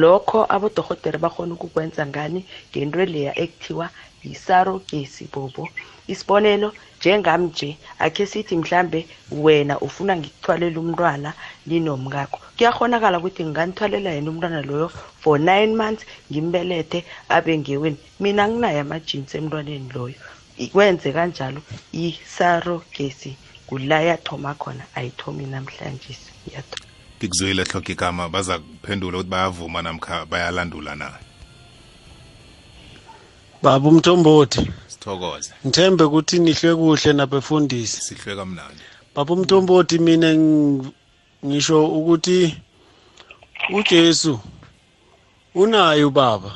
lokho abodorhotere bakhona ukukwenza ngani ngento leya ekuthiwa yisarogesi bobo isibonelo njengam nje akhe sithi mhlambe wena ufuna ngikuthwalele umntwana ninomngakho kuyakhonakala ukuthi nginganithwalela yena umntwana loyo for nine months ngimbelethe abe ngeweni mina anginayo amajinsi emntwaneni loyo ikwenze kanjalo isarogesi kula yathoma khona ayithomi namhlanje iyatho ngikuzuyile hloko igama baza kuphendula ukuthi bayavuma namkha bayalandula na baba umthombothi sithokoze ngithembe ukuthi nihlwe kuhle nabefundisi sihlwe kamnandi baba umthombothi mina ngisho ukuthi uJesu unayo baba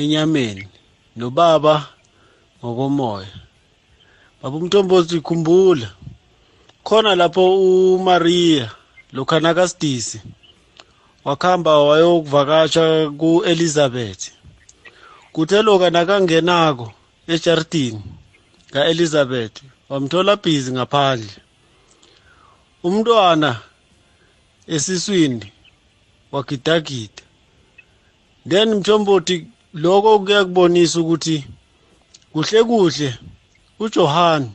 enyameni nobaba ngokomoya baba umthombozi khumbula khona lapho uMaria lokhana kasidisi wakhamba wayokuvakasha kuElizabeth kuthe loka nakangenako ejardini kaElizabeth wamthola busy ngaphandle umntwana esiswini wagidagida then mthombothi lokho kuyakubonisa ukuthi kuhle kuhle uJohane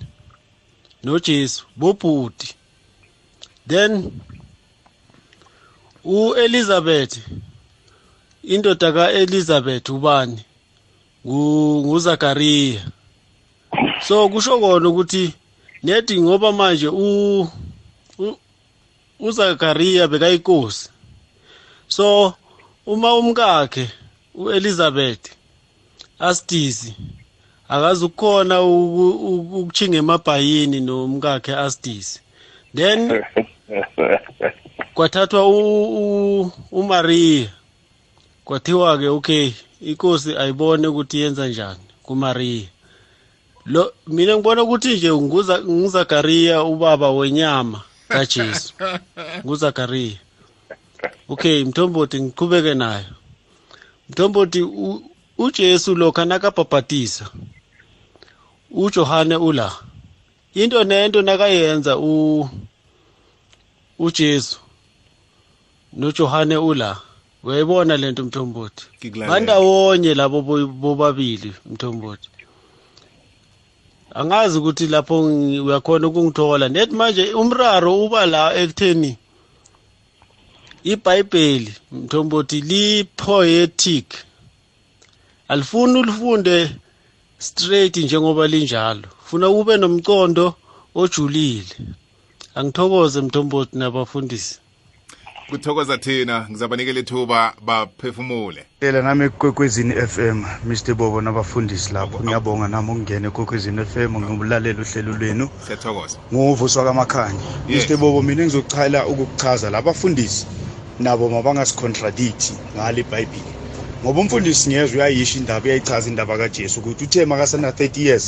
noJesu bobhuti then uElizabeth indoda kaElizabeth ubani nguZakaria so kusho kona ukuthi nedi ngoba manje u uZakaria bekayinkosi so uma umkakhe uElizabeth asidisi akazi ukukhona ukutshinga emabhayini nomkakhe asidise then kwathathwa umaria kwathiwa-ke okay inkosi ayibone ukuthi yenza njani kumaria lo mina ngibona ukuthi nje nguzakariya ubaba wenyama kajesu nguzakariya okay mthombothi ngiqhubeke nayo mthombothi ujesu lokho nakabhabhatisa uJohane ula into nento nakayenza u uJesu noJohane ula uyayibona lento mthombothi bandawonye labo bobabili mthombothi angazi ukuthi lapho uyakhona ukungithola nethi manje umraro uba la ekutheni ibhayibheli mthombothi li-poetic alifuni ulifunde straight njengoba linjalo funa ube nomcondo ojulile angithokoze mthombothi nabafundisi kuthokoza thina ngizabanikela ithuba baphefumule lela nami ekwekwezini FM Mr Bobo nabafundisi lapho ngiyabonga nami ukungena ekwekwezini FM ngimulalela uhlelo lwenu siyathokoza nguvuswa kamakhanya Mr Bobo mina ngizochayela ukukuchaza labafundisi nabo mabangasicondradicti ngale iBhayibheli ngoba umfundisi nyezwe uyayisho indaba uyayichaza indaba kajesu ukuthi uthe makasena 30 years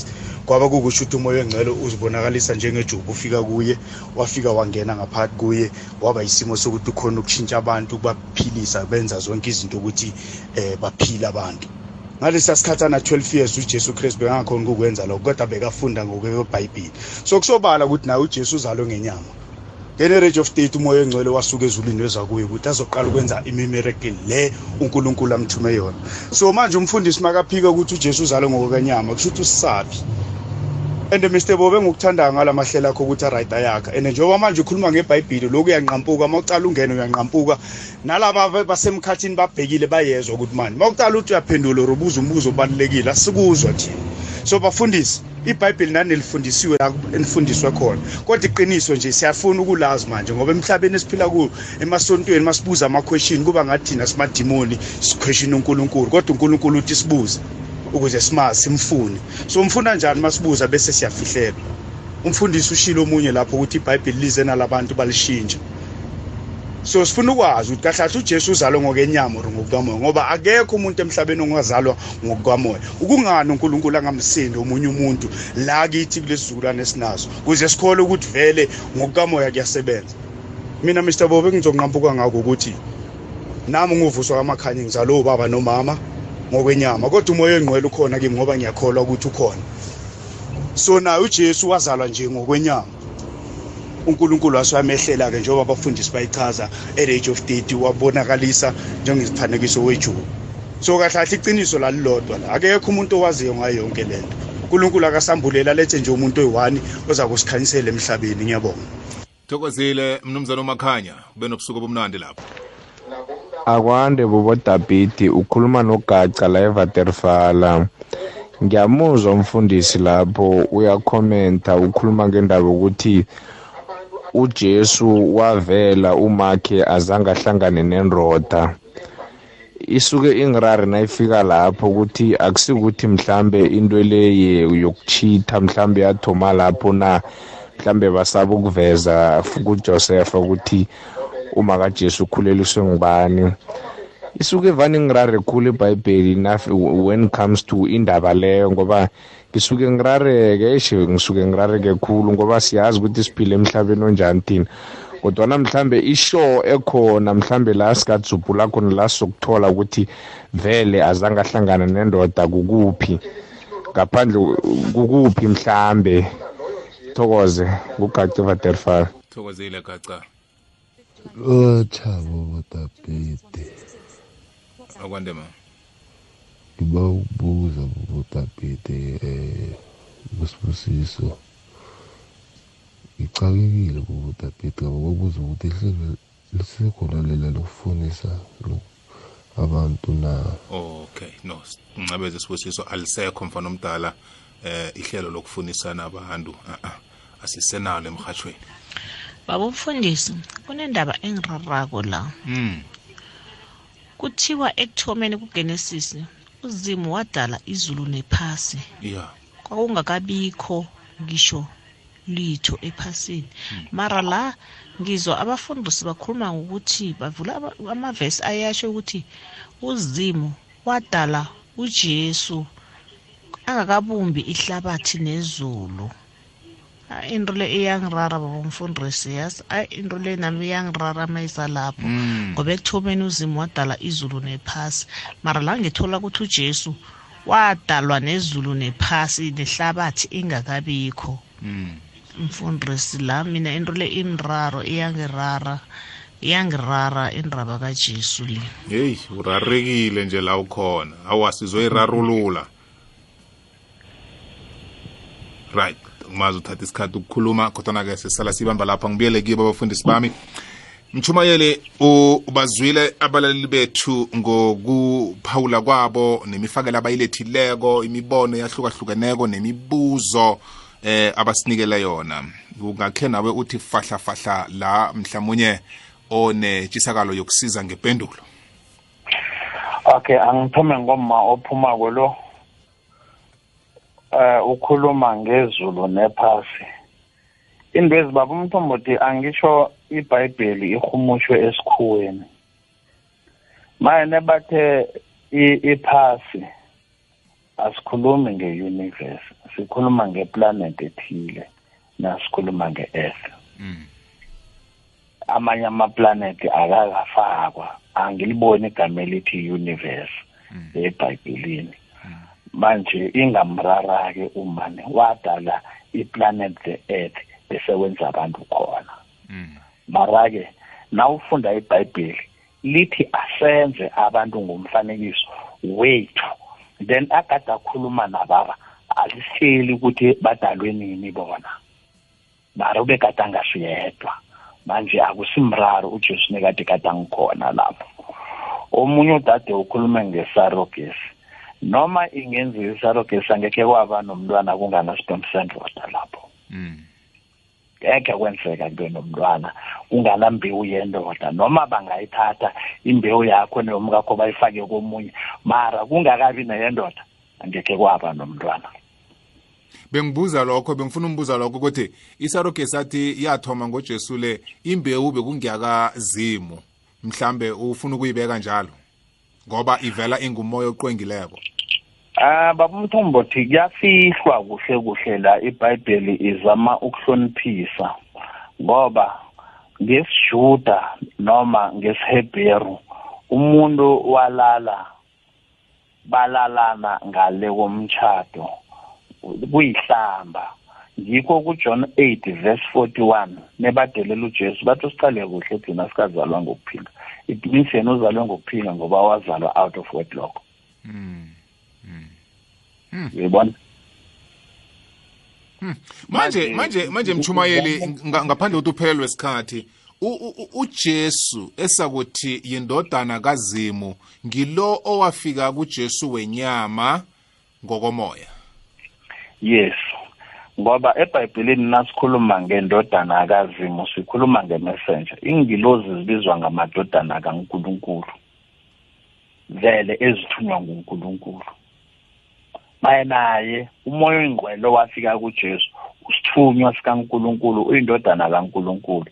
kwaba kukusho ukuthi umoya engcwele uzibonakalisa njengejubu ufika kuye wafika wangena ngaphakathi kuye waba yisimo sokuthi ukhona ukushintsha abantu baphilisa benza zonke izinto ukuthi eh baphila abantu ngalesa sikhathana 12 years uJesu Christ bengakhona ukukwenza lokho kodwa bekafunda ngokwebhayibheli so kusobala ukuthi naye uJesu uzalwe ngenyama ngenerage of state umoya engcwele wasuka ezulwini weza kuye ukuthi azoqala ukwenza imimirekile le unkulunkulu amthume yona so manje umfundisi makaphika ukuthi ujesu uzalwe ngokwenyama kusho ukuthi usisaphi and mr bobe ngokuthandayo ngala mahlela akho ukuthi arayida yakhe and njengoba manje ukhuluma ngebhayibhili lokhu uyanqampuka uma ucala ungene uyanqampuka nalaba basemkhathini babhekile bayezwa ukuthi manje uma ucala uthi uyaphendula or ubuza umbuzo obalulekile asikuzwa thina so bafundisi ibhayibheli nanilifundisiwe la enifundiswe khona kodwa iqiniso nje siyafuna ukulazi manje ngoba emhlabeni esiphila kuwo emasontweni masibuza ama-question kuba ngathina simadimoni siquestion unkulunkulu kodwa unkulunkulu uthi sibuze ukuze simazi simfune so mfuna njani masibuza bese siyafihlelwa umfundisi ushilo omunye lapho ukuthi ibhayibheli lize nalabantu balishintshe so sifuna ukwazi ukuthi kahlahle uJesu uzalwe ngokwenyama or ngokukamoya ngoba akekho umuntu emhlabeni ongazalwa ngokukamoya ukungani uNkulunkulu angamsindi omunye umuntu la kithi kulesizukulwane esinazo kuze sikhole ukuthi vele ngokukamoya kuyasebenza mina Mr Bobe ngizonqampuka ngako ukuthi nami nguvuswa kwamakhanya ngizalo ubaba nomama ngokwenyama kodwa umoya engcwele ukhona kimi ngoba ngiyakholwa ukuthi ukhona so naye uJesu wazalwa nje ngokwenyama uNkulunkulu wasiwamehlela-ke njengoba abafundisi bayichaza at age of 30 wabonakalisa njengesifanekiso wejuba so kahlahle iciniso lalilodwa la akekho umuntu owaziyo ngayo yonke lento uNkulunkulu akasambulela lethe nje umuntu oyi-one oza kusikhanyisela emhlabeni ngiyabonga thokozile mnumzana umakhanya kube nobusuku obumnandi lapho akwande bobodabhidi ukhuluma nogaca la evaterfala ngiyamuzwa umfundisi lapho uyakhomenta ukhuluma ngendaba ukuthi uJesu wavela umakhe azange ahlangane nendoda isuke ingirari nayifika lapho ukuthi akusikuthi mhlambe into le yokuchitha mhlambe yathoma lapho na mhlambe basaba ukuveza kuJosepha ukuthi uma kaJesu ukhuleliswe ngubani isuke vani ngirare khulu ibhayibheli when comes to indaba leyo ngoba ngisuke ngirareke eshe ngisuke ngirareke khulu ngoba siyazi ukuthi siphile emhlabeni onjani thina kodwana mhlambe ishow ekhona mhlambe la sikadzubhula khona la sokuthola ukuthi vele azange ahlangana nendoda kukuphi ngaphandle kukuphi mhlambe thokoze ngugaca vaderfal thokozile gaca o chavo botapete akwande ma Ibawubuza ngobotapete usibusiso eh, ngicakekile ngobotapete ngoba babuza ukuthi hleze lisekhona lela lokufunisa abantu na okay no ncabeze sibusiso alisekho mfana omdala eh ihlelo lokufunisana abantu asisenalo emhathweni baba umfundisi kunendaba engirarako la mm. kuthiwa ekuthomeni kugenesis uzimu wadala izulu nephasi yeah kwakungakabikho ngisho litho ephasini mara la ngizwa abafundisi bakhuluma ngokuthi bavula amavesi ayasho ukuthi uzimo wadala uJesu angakabumbi ihlabathi nezulu hayi ah, into le iyangirara baba umfundisi yazi hayi into le nami iyangirara mayisa lapho mm. ngoba ekuthomeni uzimo wadala izulu nephasi mara la ngithola ukuthi ujesu wadalwa nezulu nephasi nehlabathi ingakabikho mm. mfundisi la mina into le imraro iyangirara iyangirara indaba kajesu le heyi urarekile nje la ukhona awasizoyirarulula right umazi uthatha isikhathi ukukhuluma kodwana-ke sesisala sibamba lapha ngibuyele kibo abafundisi bami mchumayeli ubazwile abalaleli bethu ngokuphawula kwabo nemifakela abayilethileko imibono yahlukahlukeneko nemibuzo eh abasinikele yona kungakhe nawe uthi fahla fahla la mhlawumunye onetshisakalo yokusiza ngempendulo okay angithome ngoma ophuma lo eh ukhuluma ngezulu nephasi into ezibaba umthombothi angisho ibhayibheli ihumushwe esikhuweni maye bathe iphasi asikhulumi ngeuniverse sikhuluma ngeplanet ethile nasikhuluma ngeearth mm. amanye amaplanethi akakafakwa angiliboni igama elithi universe mm. ebhayibhelini manje ingamrara-ke umane wadala iplanet the earth besewenza abantu khona mm. mara-ke na ufunda ibhayibheli lithi asenze abantu ngomfanekiso wethu then akade akhuluma nababa aliseli ukuthi badalwe nini bona mara ube kade angasiyedwa manje akusimraro ujesu nekade kade angikhona lapho omunye udade ukhulume ngesarogesi noma ingenziwa isarogesi angekhe kwaba nomntwana kunganasidombi sendoda lapho mm. ngekhe kwenzeka kube nomntwana unganambewu yendoda noma bangayithatha imbewu yakho neyomkakho bayifake komunye mara kungakabi neyendoda angekhe kwaba nomntwana bengibuza lokho bengifuna umbuza lokho ukuthi isaroge sathi yathoma ngojesu le imbewu bekungiyakazimu mhlambe ufuna ukuyibeka njalo ngoba ivela ingumoya oqwengileko Ah babumthombothi kuyafihlwa kuhle kuhle la iBhayibheli izama ukuhloniphisa ngoba ngesiJuda noma ngesiHebheru umuntu walala balalana ngale komtchado kuyihlamba ngikho kuJohn 8 verse 41 nebadelela uJesu bathi siqale kuhle thina sikazalwa ngokuphila it means yena uzalwe ngokuphila ngoba wazalwa out of wedlock mm. mm. uyibona hmm. manje manje manje mchumayeli ngaphandle kokuthi uphelelwe isikhathi uJesu esakuthi yindodana kaZimu ngilo owafika kuJesu wenyama ngokomoya yes ngoba ebhayibhelini nasikhuluma ngendodana akazimo sikhuluma ngemessenger ingilozi zibizwa ngamadodana kaNkuluNkulu vele ezithunywa nguNkulunkulu maye naye umoya oyingcwele owafika kuJesu usithunywa sikaNkulunkulu uyindodana kaNkulunkulu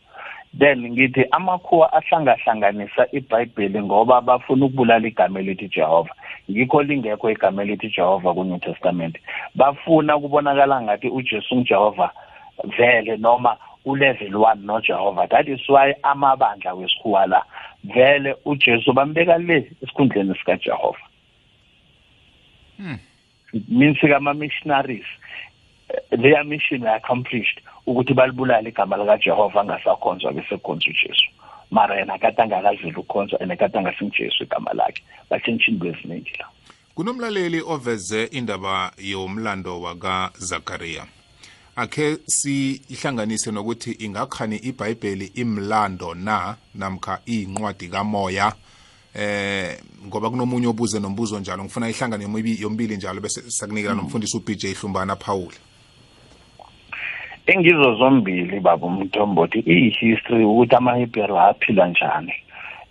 then ngithi amakhuwa ahlangahlanganisa ibhayibheli ngoba bafuna ukubulala igama elithi jehova ngikho lingekho igama elithi jehova kwenew testament bafuna kubonakala ngathi ujesu ngujehova vele noma ulevel one nojehova that is why amabandla wesikhuwa la vele ujesu bambeka le esikhundleni sikajehova hmm. means kama-missionaries their mission were accomplished ukuthi balibulale igama likaJehova angasakhonzwa bese khonza uJesu mara yena kade angakazeli ukhonzwa and kade angasingujesu igama lakhe batshentsha into eziningi la kunomlaleli oveze indaba yomlando wakazakariya akhe sihlanganise nokuthi ingakhani ibhayibheli imlando na namkha iyincwadi kamoya eh ngoba kunomunye obuze nombuzo njalo ngifuna ihlangano yomibili njalo bese sakunikela hmm. nomfundisi uBJ Hlumbana Paul engizo zombili baba umthombothi iyihistory ukuthi amaHebheru aphila njani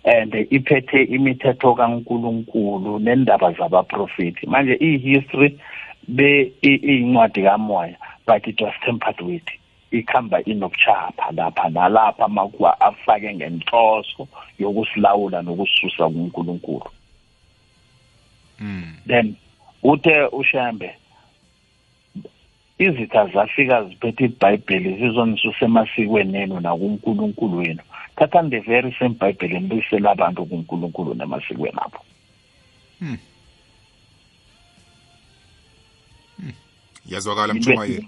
and iphethe imithetho kaNkuluNkulu nendaba zabaprofeti manje ihistory be incwadi kamoya but it was tempered with ikhamba inokuchapha lapha nalapha makuwa afake ngenhloso yokusilawula nokususa kuNkulunkulu mm then uthe ushembe izitha zafika ziphethe ibhayibheli zizonisusa emasikweni enu nakunkulunkulu wenu thathani the very same bhayibheli nibuyisele abantu kunkulunkulu nemasikweni abo hmm. hmm. yazwakala mchumayeli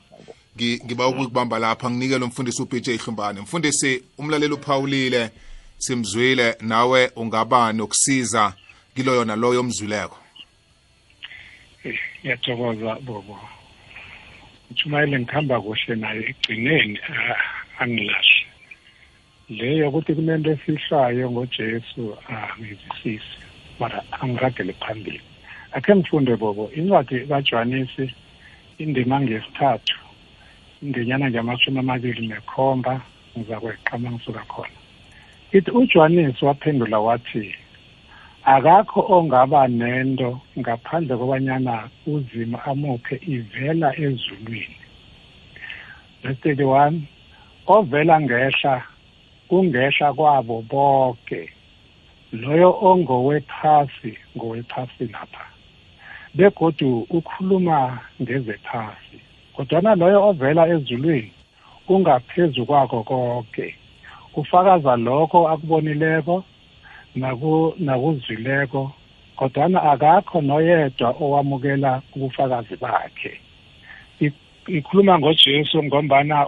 ngiba ukukubamba lapha nginike lo mfundisi uPJ Hlumbane mfundisi umlaleli uPaulile simzwile nawe ungaba nokusiza kiloyo naloyo omzwileko eh, yathokoza bobo uJumayeli ngihamba kuhle naye egcineni ah, angilahle le yokuthi kunento efihlwayo ngojesu angizisisi ah, mara angiragele phambili akhe ngifunde bobo incwadi kajohanisi indima ngesithathu indinyana ngamashumi amabili nekhomba ngiza kweqama ngisuka khona ithi ujohanisi waphendula wathi akakho ongaba nento ngaphandle kobanyana uzima amuphe ivela ezulwini verse 31 ovela ngehla kungehla kwabo bonke loyo ongowephasi ngowephasi lapha begodu ukhuluma ngezephasi kodwana loyo ovela ezulwini kungaphezu kwakho konke ufakaza lokho akubonileko nakuzwileko kodwana akakho noyedwa owamukela ubufakazi bakhe ikhuluma ngojesu ngombana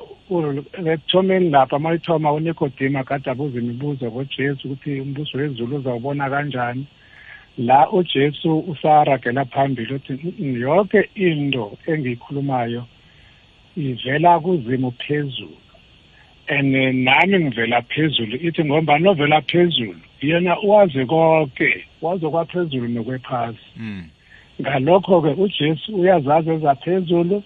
ekuthomeni lapha uma ithoma unikodima kade abuza imibuzo ngojesu ukuthi umbuso wezulu uzawubona kanjani la ujesu usaragela phambili uthi yonke into engiyikhulumayo ivela kuzimo phezulu and eh, nami ngivela phezulu ithi ngoba novela phezulu yena uwazi konke wazi kwaphezulu nokwephasi hmm. ngalokho-ke ujesu uyazazi ezaphezulu